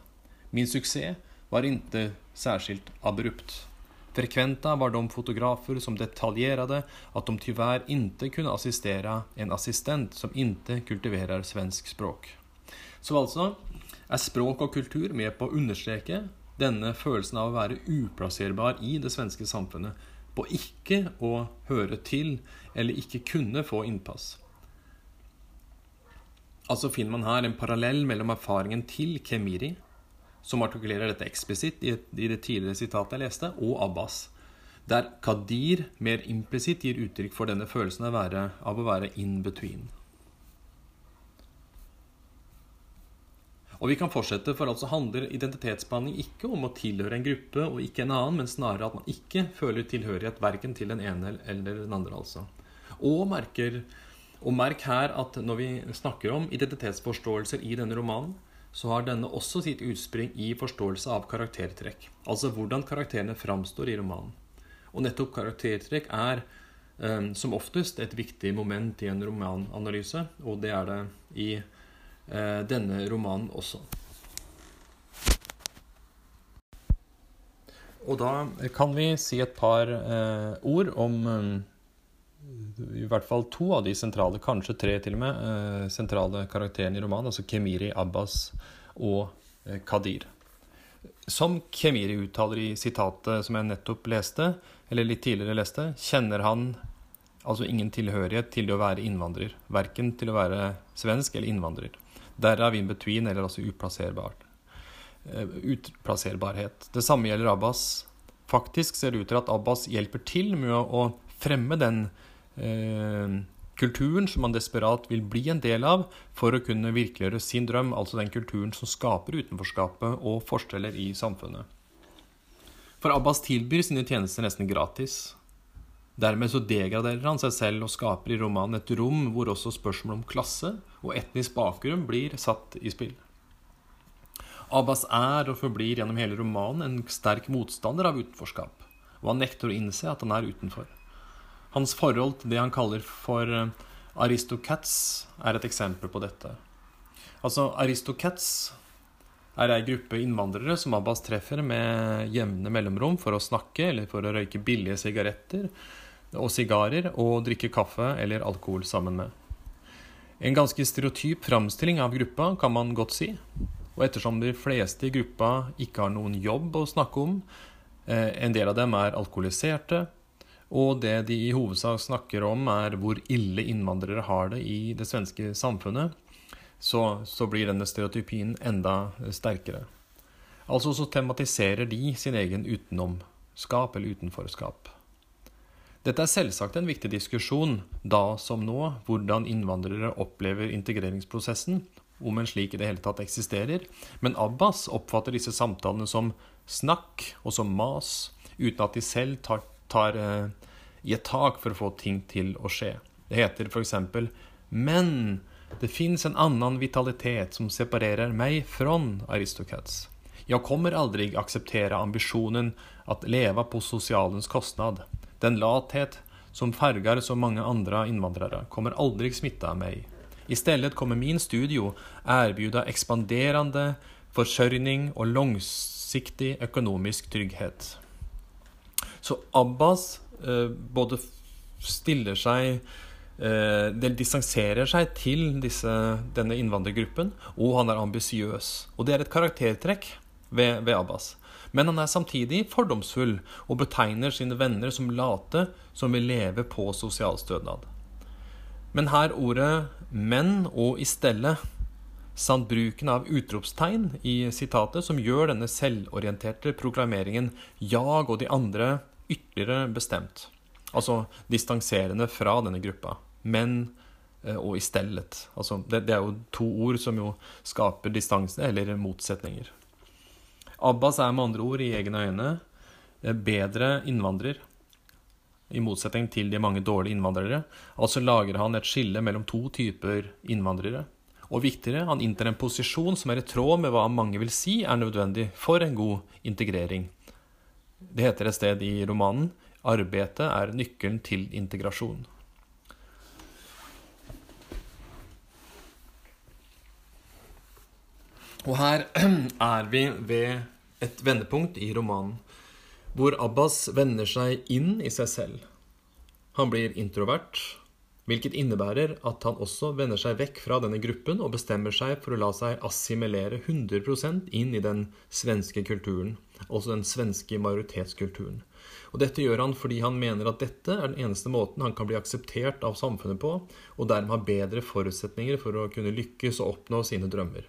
Min suksess var ikke særskilt abrupt. Frekventa var de fotografer som detaljerade att de tyvärr inte kunde assistera en assistent som inte kultiverer svensk språk. Så altså er språk og kultur med på å understreke denne følelsen av å være uplasserbar i det svenske samfunnet, på ikke å høre til eller ikke kunne få innpass. Altså finner man her en parallell mellom erfaringen til Kemiri, som artikulerer dette eksplisitt i det tidligere sitatet jeg leste, og Abbas, der Kadir mer implisitt gir uttrykk for denne følelsen av, være, av å være in between. Og vi kan fortsette, for altså handler identitetsbehandling ikke om å tilhøre en gruppe og ikke en annen, men snarere at man ikke føler tilhørighet verken til den ene eller den andre. altså. Og, merker, og merk her at når vi snakker om identitetsforståelser i denne romanen, så har denne også sitt utspring i forståelse av karaktertrekk. Altså hvordan karakterene framstår i romanen. Og nettopp karaktertrekk er um, som oftest et viktig moment i en romananalyse, og det er det i Eh, denne romanen også. Og da kan vi si et par eh, ord om eh, i hvert fall to av de sentrale, kanskje tre til og med, eh, sentrale karakterene i romanen, altså Kemiri, Abbas og eh, Kadir. Som Kemiri uttaler i sitatet som jeg nettopp leste, eller litt tidligere leste, kjenner han altså ingen tilhørighet til det å være innvandrer. Verken til å være svensk eller innvandrer. Derav in between, eller altså uplasserbart. Eh, utplasserbarhet. Det samme gjelder Abbas. Faktisk ser det ut til at Abbas hjelper til med å fremme den kulturen som man desperat vil bli en del av for å kunne virkeliggjøre sin drøm, altså den kulturen som skaper utenforskapet og forskjeller i samfunnet. For Abbas tilbyr sine tjenester nesten gratis. Dermed så degraderer han seg selv og skaper i romanen et rom hvor også spørsmål om klasse og etnisk bakgrunn blir satt i spill. Abbas er og forblir gjennom hele romanen en sterk motstander av utenforskap, og han nekter å innse at han er utenfor. Hans forhold til det han kaller for eh, aristocats, er et eksempel på dette. Altså, aristocats er ei gruppe innvandrere som Abbas treffer med jevne mellomrom for å snakke eller for å røyke billige sigaretter og sigarer og drikke kaffe eller alkohol sammen med. En ganske stereotyp framstilling av gruppa, kan man godt si. Og ettersom de fleste i gruppa ikke har noen jobb å snakke om, eh, en del av dem er alkoholiserte, og det de i hovedsak snakker om, er hvor ille innvandrere har det i det svenske samfunnet, så, så blir denne stereotypien enda sterkere. Altså så tematiserer de sin egen utenomskap eller utenforskap. Dette er selvsagt en viktig diskusjon, da som nå, hvordan innvandrere opplever integreringsprosessen, om en slik i det hele tatt eksisterer, men Abbas oppfatter disse samtalene som snakk og som mas, uten at de selv tar, tar uh, i et tak for å få ting til å skje. Det heter f.eks.: Men Det fins en annen vitalitet som separerer meg fra Aristocats. Jeg kommer aldri akseptere ambisjonen at leve på sosialens kostnad. Den lathet som farger så mange andre innvandrere, kommer aldri smitte av meg. I stedet kommer min studio erbjuda ekspanderende forsørgning og langsiktig økonomisk trygghet. Så Abbas eh, både stiller seg eh, Det distanserer seg til disse, denne innvandrergruppen, og han er ambisiøs. Og det er et karaktertrekk ved, ved Abbas. Men han er samtidig fordomsfull og betegner sine venner som late som vil leve på sosialstønad. Men her ordet 'menn' og 'i stedet' samt bruken av utropstegn i sitatet, som gjør denne selvorienterte proklameringen 'jag' og de andre ytterligere bestemt. Altså distanserende fra denne gruppa. Men eh, og i stedet. Altså, det, det, er jo to ord som jo skaper distanse, eller motsetninger. Abbas er med andre ord i egne øyne eh, bedre innvandrer, i motsetning til de mange dårlige innvandrere. Altså lager han et skille mellom to typer innvandrere. Og viktigere, han inntar en posisjon som er i tråd med hva mange vil si er nødvendig for en god integrering. Det heter et sted i romanen arbeidet er nøkkelen til integrasjon. Og her er vi ved et vendepunkt i romanen, hvor Abbas vender seg inn i seg selv. Han blir introvert, hvilket innebærer at han også vender seg vekk fra denne gruppen og bestemmer seg for å la seg assimilere 100% inn i den svenske kulturen, også den svenske majoritetskulturen. Og Dette gjør han fordi han mener at dette er den eneste måten han kan bli akseptert av samfunnet på, og dermed ha bedre forutsetninger for å kunne lykkes og oppnå sine drømmer.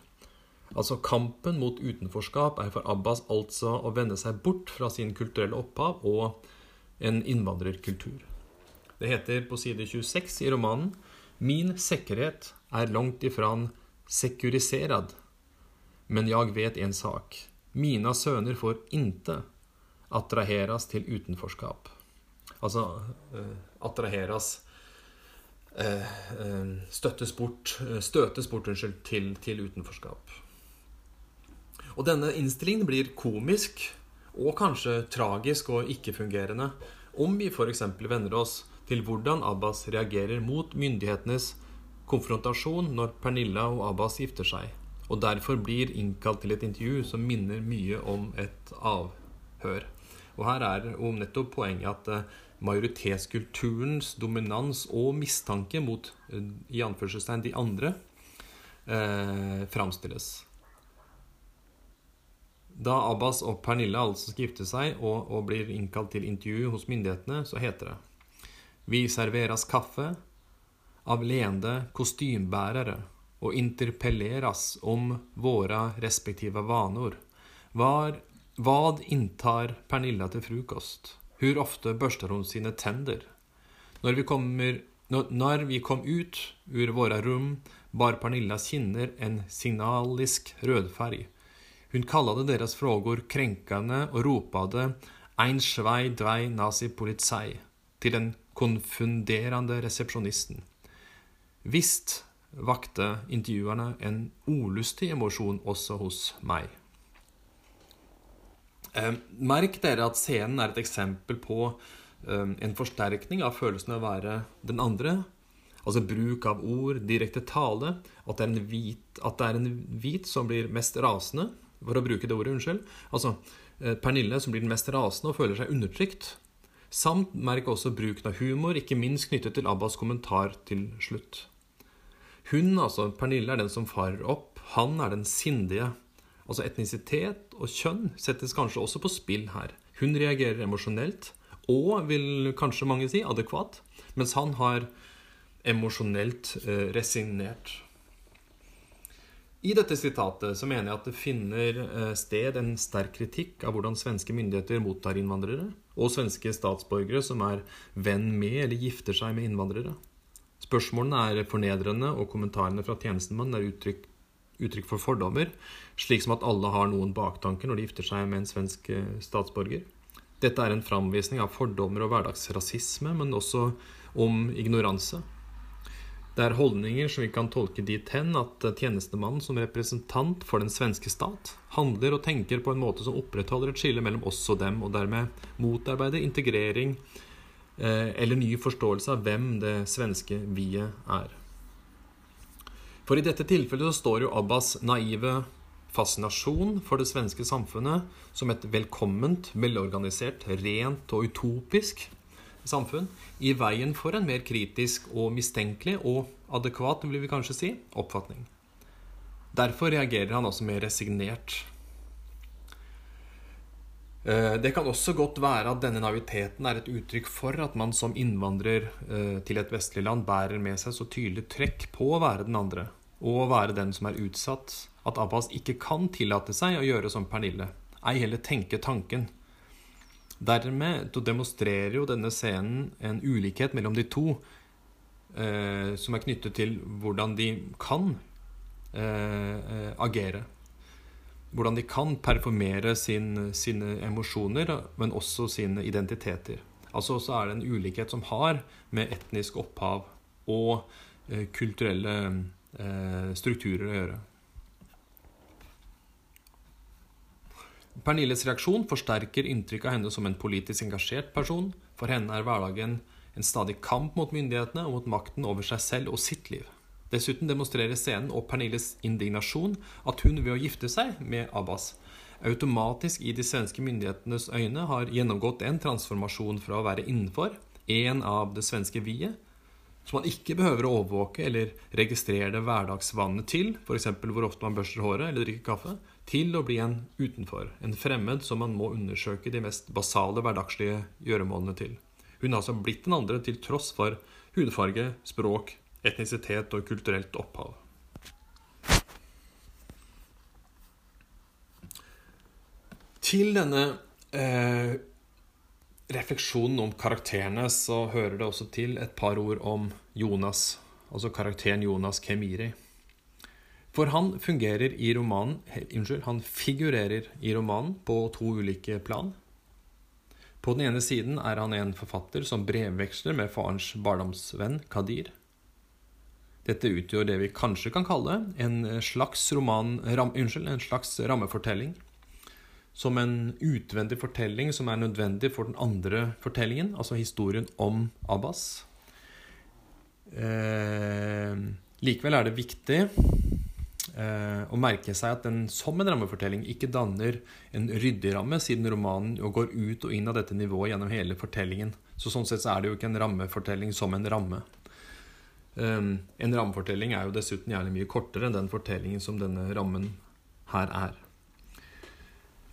Altså Kampen mot utenforskap er for Abbas altså å vende seg bort fra sin kulturelle opphav og en innvandrerkultur. Det heter på side 26 i romanen Min sikkerhet er langt ifran sekuriserad. Men jeg vet en sak. Mina sønner får inte attraheras til utenforskap. Altså eh, attraheras eh, eh, støttes bort, støtes bort unnskyld, til, til utenforskap. Og denne innstillingen blir komisk og kanskje tragisk og ikke-fungerende om vi f.eks. vender oss til hvordan Abbas reagerer mot myndighetenes konfrontasjon når Pernilla og Abbas gifter seg, og derfor blir innkalt til et intervju som minner mye om et avhør. Og her er om nettopp poenget at eh, majoritetskulturens dominans og mistanke mot eh, i anførselstegn de andre eh, framstilles. Da Abbas og Pernilla altså skal gifte seg og, og blir innkalt til intervju hos myndighetene, så heter det vi serveras kaffe av leende kostymbärare och interpelleras om våra respektive vanor. Var, vad inntar Pernilla til frokost? Hvor ofte børster hun sine tenner? Når vi, kommer, når vi kom ut ur våre rom, bar Pernillas kinner en signalisk rødfarg. Hun kalte deres frågor krenkende og ropade Ein Schwei Dwei Nazi Polizei til den konfunderende resepsjonisten. Visst vakte intervjuerne en olustig emosjon også hos meg. Eh, merk dere at scenen er et eksempel på eh, en forsterkning av følelsen av å være den andre. Altså bruk av ord, direkte tale. At det hvit, det er en hvit som blir mest rasende, for å bruke det ordet. unnskyld. Altså eh, Pernille som blir den mest rasende og føler seg undertrykt. Samt merk også bruken av humor, ikke minst knyttet til Abbas kommentar til slutt. Hun, altså Pernille, er den som farer opp. Han er den sindige. Altså etnisitet og kjønn settes kanskje også på spill her. Hun reagerer emosjonelt, og vil kanskje mange si adekvat, mens han har emosjonelt eh, resignert. I dette sitatet så mener jeg at det finner eh, sted en sterk kritikk av hvordan svenske myndigheter mottar innvandrere, og svenske statsborgere som er venn med eller gifter seg med innvandrere. Spørsmålene er fornedrende, og kommentarene fra tjenestemannen er uttrykk, uttrykk for fordommer, slik som at alle har noen baktanker når de gifter seg med en svensk eh, statsborger. Dette er en framvisning av fordommer og hverdagsrasisme, men også om ignoranse. Det er holdninger som vi kan tolke dit hen at tjenestemannen som representant for den svenske stat handler og tenker på en måte som opprettholder et skille mellom oss og dem, og dermed motarbeider integrering eh, eller ny forståelse av hvem det svenske vi-et er. For i dette tilfellet så står jo Abbas naive fascinasjon for det svenske samfunnet som et velkomment, velorganisert, rent og utopisk samfunn i veien for en mer kritisk og mistenkelig og adekvat, vil vi kanskje si, oppfatning. Derfor reagerer han også mer resignert. Eh, det kan også godt være at denne naiviteten er et uttrykk for at man som innvandrer eh, til et vestlig land bærer med seg så tydelig trekk på å være den andre, og å være den som er utsatt, at Abbas ikke kan tillate seg å gjøre som Pernille, ei heller tenke tanken Dermed demonstrerer jo denne scenen en ulikhet mellom de to, eh, som er knyttet til hvordan de kan eh, agere. Hvordan de kan performere sin, sine emosjoner, men også sine identiteter. Altså så er det en ulikhet som har med etnisk opphav og eh, kulturelle eh, strukturer å gjøre. Pernilles reaksjon forsterker inntrykket av henne som en politisk engasjert person. For henne er hverdagen en stadig kamp mot myndighetene og mot makten over seg selv og sitt liv. Dessuten demonstrerer scenen og Pernilles indignasjon at hun ved å gifte seg med Abbas automatisk i de svenske myndighetenes øyne har gjennomgått en transformasjon fra å være innenfor, en av det svenske viet, som man ikke behøver å overvåke eller registrere det hverdagsvannet til, f.eks. hvor ofte man børster håret eller drikker kaffe, til å bli en utenfor, en fremmed som man må undersøke de mest basale hverdagslige gjøremålene til. Hun har altså blitt den andre til tross for hudfarge, språk, etnisitet og kulturelt opphav. Til denne eh, refleksjonen om karakterene så hører det også til et par ord om Jonas, altså karakteren Jonas Kemiri. For han fungerer i romanen Unnskyld, han figurerer i romanen på to ulike plan. På den ene siden er han en forfatter som brevveksler med farens barndomsvenn Kadir. Dette utgjør det vi kanskje kan kalle en slags roman ram, Unnskyld, en slags rammefortelling. Som en utvendig fortelling som er nødvendig for den andre fortellingen, altså historien om Abbas. Eh, likevel er det viktig å merke seg at den som en rammefortelling ikke danner en ryddig ramme, siden romanen går ut og inn av dette nivået gjennom hele fortellingen. Så Sånn sett så er det jo ikke en rammefortelling som en ramme. Um, en rammefortelling er jo dessuten gjerne mye kortere enn den fortellingen som denne rammen her er.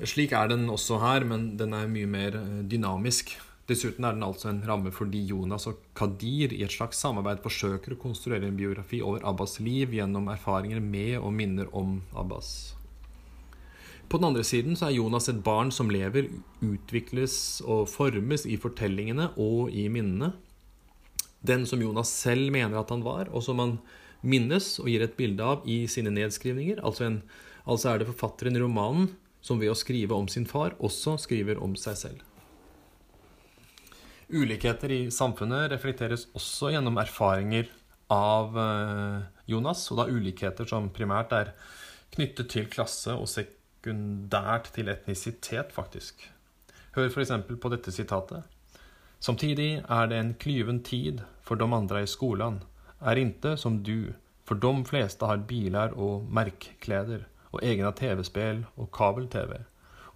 Slik er den også her, men den er mye mer eh, dynamisk. Dessuten er den altså en ramme fordi Jonas og Kadir i et slags samarbeid forsøker å konstruere en biografi over Abbas liv gjennom erfaringer med og minner om Abbas. På den andre siden så er Jonas et barn som lever, utvikles og formes i fortellingene og i minnene. Den som Jonas selv mener at han var, og som han minnes og gir et bilde av i sine nedskrivninger. Altså, en, altså er det forfatteren i romanen som ved å skrive om sin far også skriver om seg selv. Ulikheter i samfunnet reflekteres også gjennom erfaringer av eh, Jonas, og da ulikheter som primært er knyttet til klasse og sekundært til etnisitet, faktisk. Hør f.eks. på dette sitatet. Samtidig er det en klyven tid for de andre i skolen, er inte som du, for de fleste har biler og merkkleder og egna tv-spill og kabel-tv,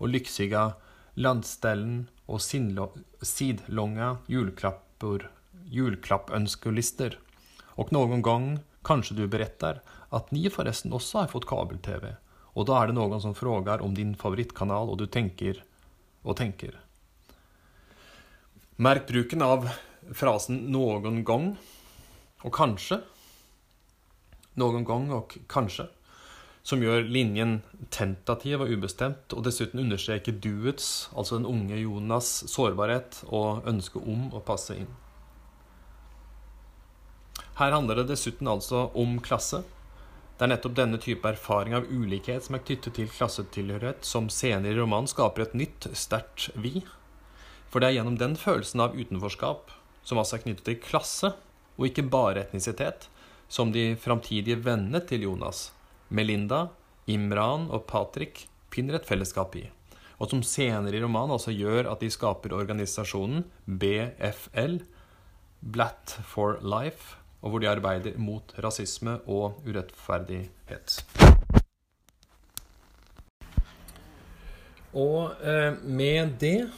og lyksiga landställen och sidelange julklappønskelister. Og noen gang kanskje du beretter at ni forresten også har fått kabel-TV, og da er det noen som spør om din favorittkanal, og du tenker og tenker. Merk bruken av frasen 'noen gang' og 'kanskje'. Noen gang og kanskje som gjør linjen tentativ og ubestemt, og dessuten understreker duets, altså den unge Jonas' sårbarhet og ønske om å passe inn. Her handler det dessuten altså om klasse. Det er nettopp denne type erfaring av ulikhet som er knyttet til klassetilhørighet, som senere i romanen skaper et nytt, sterkt vi. For det er gjennom den følelsen av utenforskap, som altså er knyttet til klasse, og ikke bare etnisitet, som de framtidige vennene til Jonas, Melinda, Imran og Patrick, finner et fellesskap i. Og som senere i romanen også gjør at de skaper organisasjonen BFL, Blatt for Life, og hvor de arbeider mot rasisme og urettferdighet. Og eh, med det,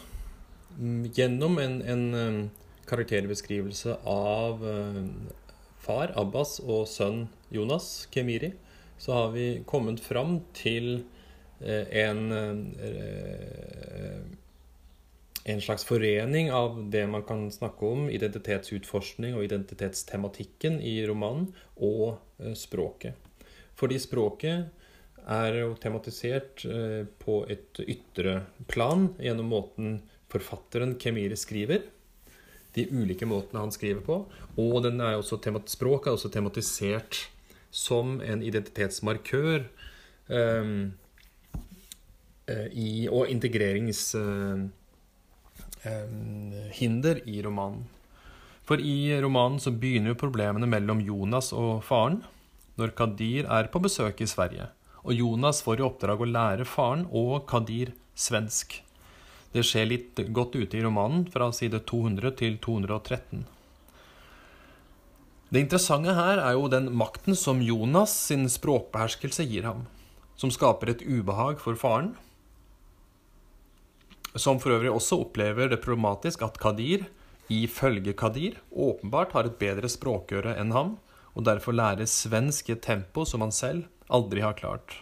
gjennom en, en eh, karakterbeskrivelse av eh, far Abbas og sønn Jonas Kemiri, så har vi kommet fram til eh, en eh, en slags forening av det man kan snakke om, identitetsutforskning og identitetstematikken i romanen, og eh, språket. Fordi språket er jo tematisert på et ytre plan gjennom måten forfatteren Kemiri skriver. De ulike måtene han skriver på. Og er språket er også tematisert som en identitetsmarkør um, i, og integreringshinder uh, i romanen. For i romanen så begynner jo problemene mellom Jonas og faren når Kadir er på besøk i Sverige. Og Jonas får i oppdrag å lære faren og Kadir svensk. Det skjer litt godt ute i romanen, fra side 200 til 213. Det interessante her er jo den makten som Jonas sin språkbeherskelse gir ham, som skaper et ubehag for faren, som for øvrig også opplever det problematisk at Kadir, ifølge Kadir, åpenbart har et bedre språkøre enn ham, og derfor lærer svensk i et tempo som han selv aldri har klart.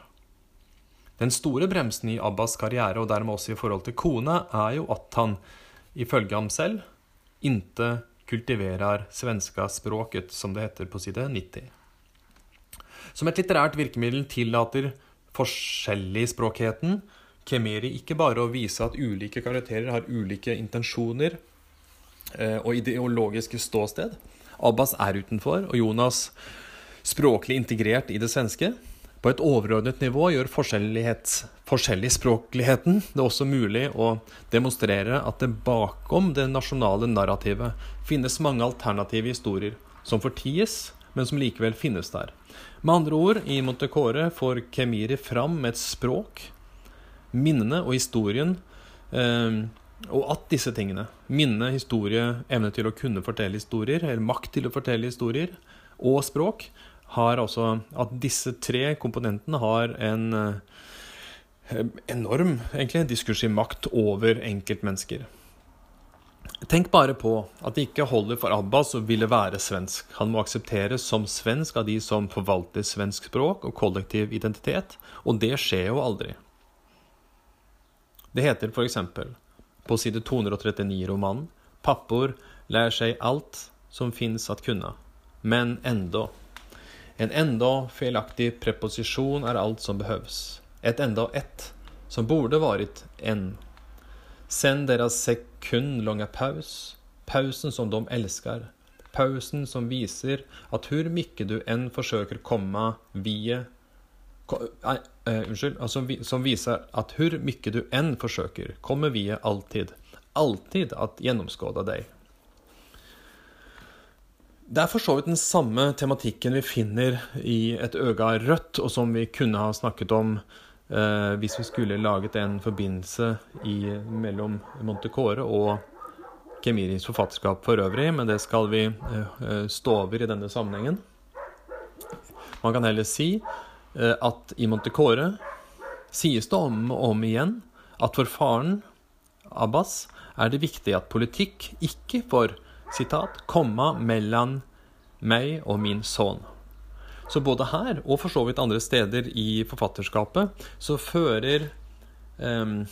Den store bremsen i Abbas karriere, og dermed også i forhold til kona, er jo at han, ifølge ham selv, inte kultiverer svenska språket, som det heter på side 90. Som et litterært virkemiddel tillater forskjelligspråkheten Kemeri ikke bare å vise at ulike karakterer har ulike intensjoner eh, og ideologiske ståsted. Abbas er utenfor, og Jonas språklig integrert i det svenske. På et overordnet nivå gjør forskjelligspråkligheten det også mulig å demonstrere at det bakom det nasjonale narrativet finnes mange alternative historier som forties, men som likevel finnes der. Med andre ord, i Montecore får Kemiri fram et språk, minnene og historien, eh, og at disse tingene, minne, historie, evne til å kunne fortelle historier, eller makt til å fortelle historier, og språk, har altså at disse tre komponentene har en eh, enorm egentlig, diskursiv makt over enkeltmennesker. Tenk bare på at det ikke holder for Abbas å ville være svensk. Han må aksepteres som svensk av de som forvalter svensk språk og kollektiv identitet, og det skjer jo aldri. Det heter f.eks. på side 239 i romanen Pappor lærer seg alt som fins at kunna, men enda en enda felaktig preposisjon er alt som behøves. Et enda ett, som borde varit en. Sen deras sekundlånga paus, pausen som de elsker. Pausen som viser at hvor mye du enn forsøker komme via Nei, uh, unnskyld. Altså, som viser at hvor mye du enn forsøker, kommer vie alltid. Alltid at gjennomskåde deg. Det er for så vidt den samme tematikken vi finner i Et øga rødt, og som vi kunne ha snakket om eh, hvis vi skulle laget en forbindelse i, mellom Montecore og Kemiris forfatterskap for øvrig, men det skal vi eh, stå over i denne sammenhengen. Man kan heller si eh, at i Montecore sies det om og om igjen at for faren Abbas er det viktig at politikk ikke får sitat, komma mellom meg og min sønn. Så både her, og for så vidt andre steder i forfatterskapet, så fører um,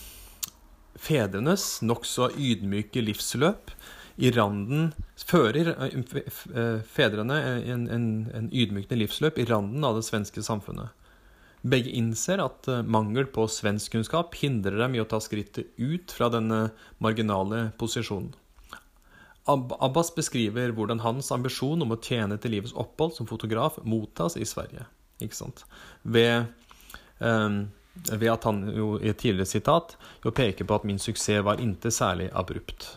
fedrenes nokså ydmyke livsløp i randen Fører eh, fedrene en, en, en ydmykende livsløp i randen av det svenske samfunnet. Begge innser at eh, mangel på svenskkunnskap hindrer dem i å ta skrittet ut fra denne marginale posisjonen. Abbas beskriver hvordan hans ambisjon om å tjene til livets opphold som fotograf mottas i Sverige. Ikke sant? Ved, um, ved at han jo i et tidligere sitat jo peker på at min suksess var intet særlig abrupt.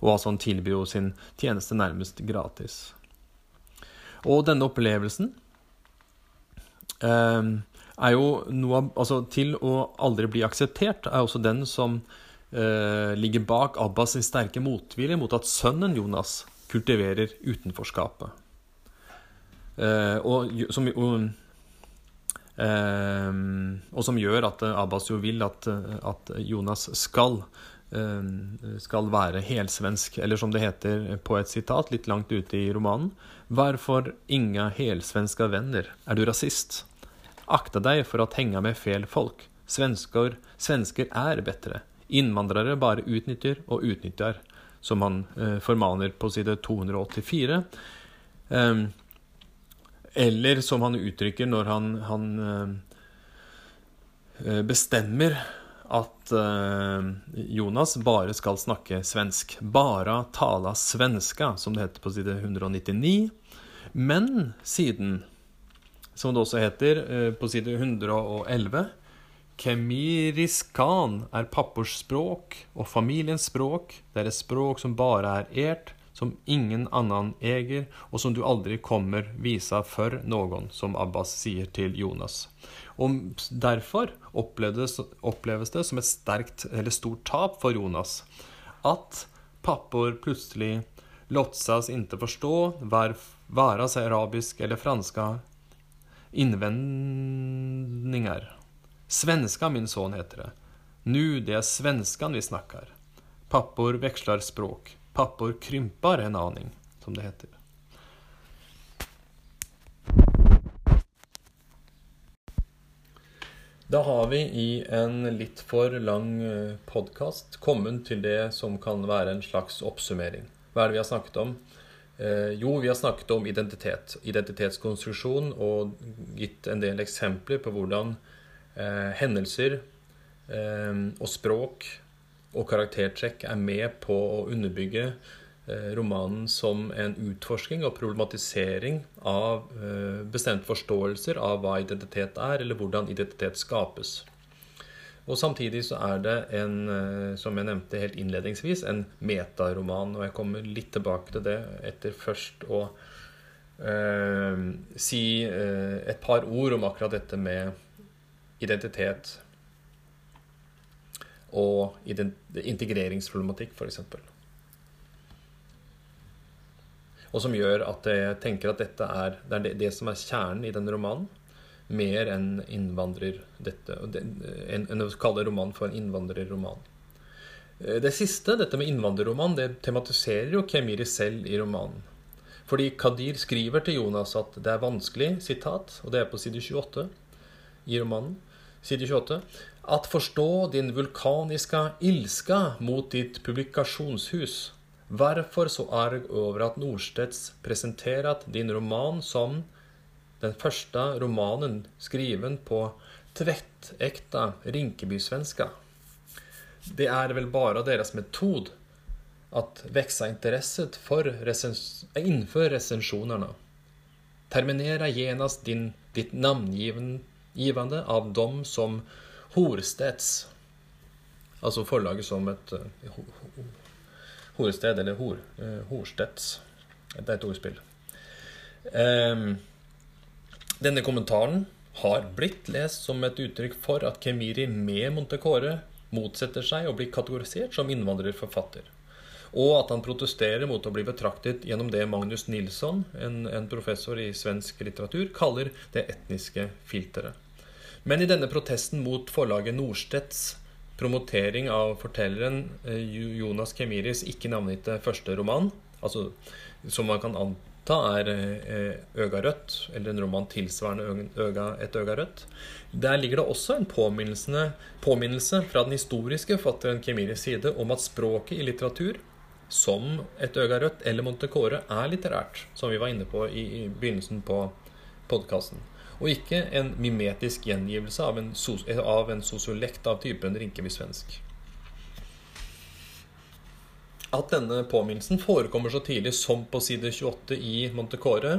Og altså han tilbyr jo sin tjeneste nærmest gratis. Og denne opplevelsen um, er jo noe av Altså, til å aldri bli akseptert er også den som eh, ligger bak Abbas sin sterke motvilje mot at sønnen Jonas kultiverer utenforskapet. Eh, og, som, og, eh, og, som gjør at Abbas jo vil at, at Jonas skal eh, skal være helsvensk, eller som det heter på et sitat litt langt ute i romanen Hvorfor inga helsvenska venner? Er du rasist? Akta deg for å henge med fel folk. Svensker, svensker er bedre. Innvandrere bare utnytter og utnytter, som han eh, formaner på side 284. Eh, eller som han uttrykker når han, han eh, bestemmer at eh, Jonas bare skal snakke svensk. Bara tala svenska, som det heter på side 199. Men siden som det også heter eh, på side 111. Kemiriskan er pappors språk og familiens språk. Det er et språk som bare er ert, som ingen annen eger, og som du aldri kommer visa for noen, som Abbas sier til Jonas. Og Derfor oppleves, oppleves det som et sterkt eller stort tap for Jonas at pappor plutselig låtsas ikke forstå vare seg arabisk eller franska innvendinger. Svenska, min son, heter det. Nu det er svenskan vi snakker. Pappor veksler språk. Pappor krymper en aning, som det heter. Da har vi i en litt for lang eh, podkast kommet til det som kan være en slags oppsummering. Hva er det vi har snakket om? Eh, jo, vi har snakket om identitet, identitetskonstruksjon, og gitt en del eksempler på hvordan eh, hendelser eh, og språk og karaktertrekk er med på å underbygge eh, romanen som en utforsking og problematisering av eh, bestemte forståelser av hva identitet er, eller hvordan identitet skapes. Og samtidig så er det en, eh, som jeg nevnte helt innledningsvis, en metaroman. Og jeg kommer litt tilbake til det etter først å eh, si eh, et par ord om akkurat dette med identitet og integreringsproblematikk, f.eks. Og som gjør at jeg tenker at dette er det, er det, som er kjernen i denne romanen mer enn innvandrer dette, enn å kalle romanen for en innvandrerroman. Eh, det siste, dette med innvandrerroman, det tematiserer jo Kemiri selv i romanen. Fordi Kadir skriver til Jonas at det er vanskelig, sitat, og det er på side 28 i romanen, side 28, at forstå din vulkaniska ilska mot ditt publikasjonshus. Hvorfor så arg over at Nordstedts presentert din roman som den første romanen skriven på tvettekta rinkebysvenska. Det er vel bare deres metod at veksa interesset for resens innenfor resensjonene. Terminera genast din, ditt namngivande av dem som horstets, Altså forlaget som et uh, Horsted, eller Hor, uh, Horstedts. Det er et ordspill. Um, denne kommentaren har blitt lest som et uttrykk for at Kemiri med Montecore motsetter seg å bli kategorisert som innvandrerforfatter, og at han protesterer mot å bli betraktet gjennom det Magnus Nilsson, en, en professor i svensk litteratur, kaller det etniske filteret. Men i denne protesten mot forlaget Nordstedts promotering av fortelleren eh, Jonas Kemiris ikke navngitte første roman, altså som man kan anta er eh, Øga rødt, eller en roman tilsvarende øga, Et øga rødt. Der ligger det også en påminnelse fra den historiske forfatteren Kemiris side om at språket i litteratur, som Et øga rødt eller Montecore, er litterært, som vi var inne på i, i begynnelsen på podkasten. Og ikke en mimetisk gjengivelse av en, av en sosiolekt av typen Rinkeby-svensk. At denne påminnelsen forekommer så tidlig som på side 28 i Montecore,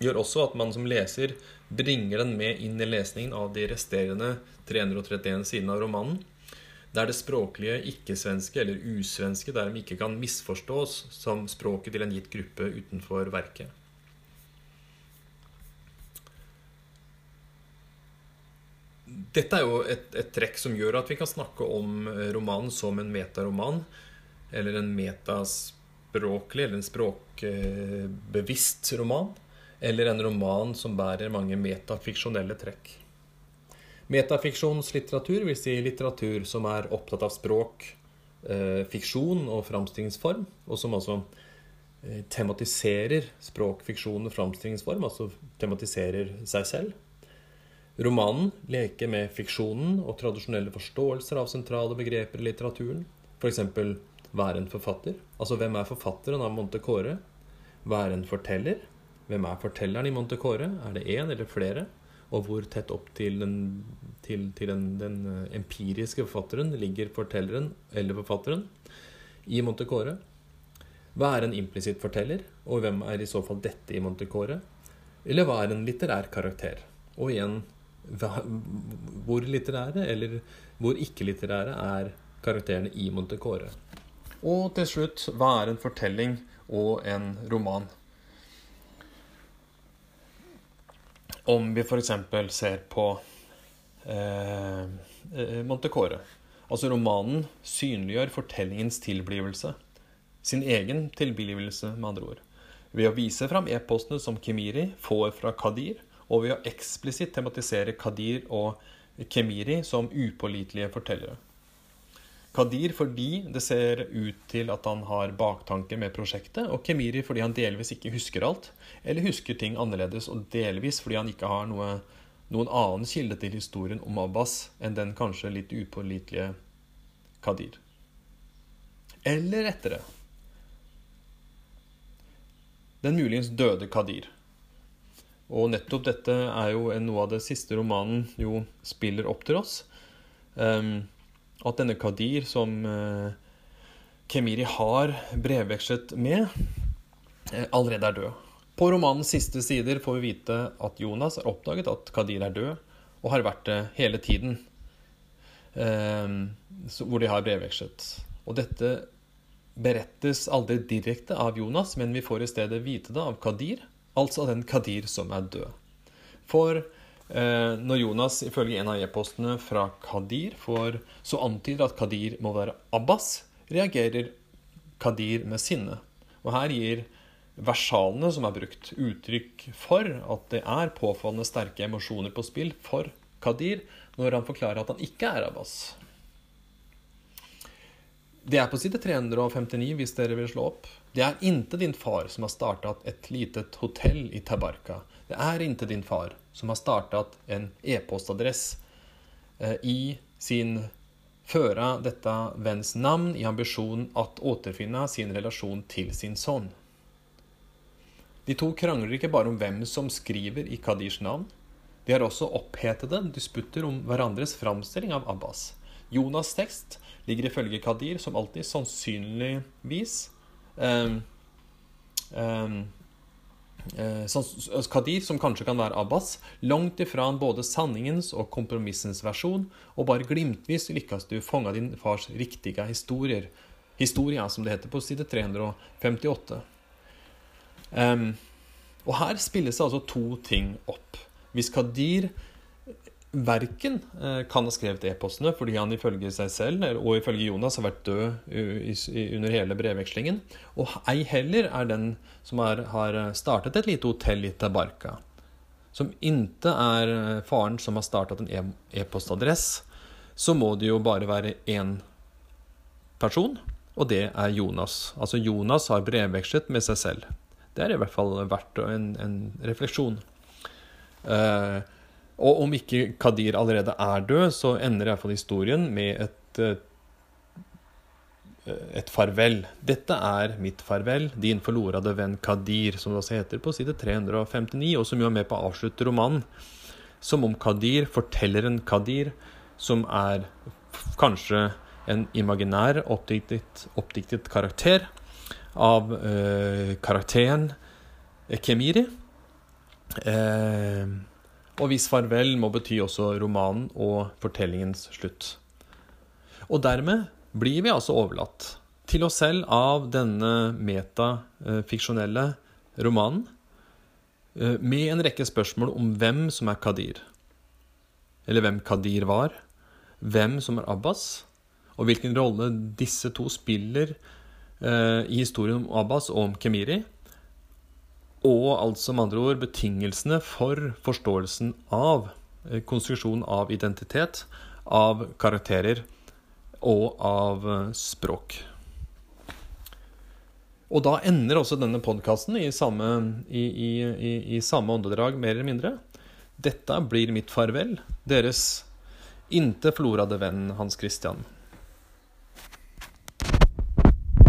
gjør også at man som leser bringer den med inn i lesningen av de resterende 331 sidene av romanen, der det språklige ikke-svenske eller usvenske dermed ikke kan misforstås som språket til en gitt gruppe utenfor verket. Dette er jo et, et, trekk som gjør at vi kan snakke om eh, romanen som en metaroman. Eller en metaspråklig, eller en språkbevisst roman. Eller en roman som bærer mange metafiksjonelle trekk. Metafiksjonslitteratur vil si litteratur som er opptatt av språk, eh, fiksjon og framstillingsform, og som altså eh, tematiserer språk, fiksjon og framstillingsform, altså tematiserer seg selv. Romanen leker med fiksjonen og tradisjonelle forståelser av sentrale begreper i litteraturen. F.eks. være en forfatter. Altså hvem er forfatteren av Montecore? Være en forteller. Hvem er fortelleren i Montecore? Er det én eller flere? Og hvor tett opp til den, til, til den, den eh, empiriske forfatteren ligger fortelleren eller forfatteren i Montecore? Hva er en implisitt forteller, og hvem er i så fall dette i Montecore? Eller hva er en litterær karakter? Og igjen, hvor litterære eller hvor ikke-litterære er karakterene i Montecore? Og til slutt, hva er en fortelling og en roman? Om vi f.eks. ser på eh, eh, Montecore. Altså romanen synliggjør fortellingens tilblivelse. Sin egen tilblivelse, med andre ord. Ved å vise fram e-postene som Kimiri får fra Kadir, og ved å eksplisitt tematisere Kadir og Kemiri som upålitelige fortellere. Kadir fordi det ser ut til at han har baktanker med prosjektet, og Kemiri fordi han delvis ikke husker alt, eller husker ting annerledes, og delvis fordi han ikke har noe, noen annen kilde til historien om Abbas enn den kanskje litt upålitelige Kadir. Eller etter det. Den muligens døde Kadir. Og nettopp dette er jo noe av det siste romanen jo spiller opp til oss. Um, at denne Kadir, som uh, Kemiri har brevvekslet med, uh, allerede er død. På romanens siste sider får vi vite at Jonas har oppdaget at Kadir er død, og har vært det hele tiden eh, hvor de har brevvekslet. Og dette berettes aldri direkte av Jonas, men vi får i stedet vite det av Kadir, altså den Kadir som er død. For Eh, når Jonas ifølge en av e-postene fra Kadir får så antyder at Kadir må være Abbas, reagerer Kadir med sinne. Og her gir versalene som er brukt, uttrykk for at det er påfallende sterke emosjoner på spill for Kadir når han forklarer at han ikke er Abbas. Det er på side 359 hvis dere vil slå opp. Det er inte din far som har startet et litet hotell i Tabarka. Det er inte din far som har startet en e-postadress eh, i sin Føre dette venns navn i ambisjon at återfinne sin relasjon til sin sønn. De to krangler ikke bare om hvem som skriver i Kadirs navn. De har også opphetede disputter om hverandres framstilling av Abbas. Jonas' tekst ligger ifølge Kadir som alltid sannsynligvis um, um, Kadir, som kanskje kan være Abbas, langt ifra både sanningens og kompromissens versjon, og bare glimtvis lykkes du fange din fars riktige historier. Historia, som det heter på side 358. Um, og her spilles det altså to ting opp. Hvis Kadir verken eh, kan ha skrevet e-postene fordi han ifølge seg selv og ifølge Jonas har vært død under hele brevvekslingen, og ei heller er den som er, har startet et lite hotell i Tabarka. Som inte er eh, faren som har startet en e- e-postadress, så må det jo bare være én person, og det er Jonas. Altså Jonas har brevvekslet med seg selv. Det er i hvert fall verdt en, en refleksjon. Uh, og om ikke Kadir allerede er død, så ender i hvert fall historien med et, eh, et farvel. Dette er mitt farvel, din forlorede venn Kadir, som det også heter på side 359, og som jo er med på å avslutte romanen. Som om Kadir, fortelleren Kadir, som er kanskje en imaginær, oppdiktet, oppdiktet karakter av øh, karakteren Kemiri. Eh, og hvis farvel må bety også romanen og fortellingens slutt. Og dermed blir vi altså overlatt til oss selv av denne metafiksjonelle romanen, eh, med en rekke spørsmål om hvem som er Kadir. eller hvem Kadir var, hvem som er Abbas, og hvilken rolle disse to spiller eh, i historien om Abbas og om Kemiri. Og altså med andre ord betingelsene for forståelsen av konstruksjonen konstruksjon av identitet, av karakterer og av eh, språk. Og da ender også denne podkasten i, i, i, i samme åndedrag, mer eller mindre. Dette blir mitt farvel, deres inte florade venn Hans Christian.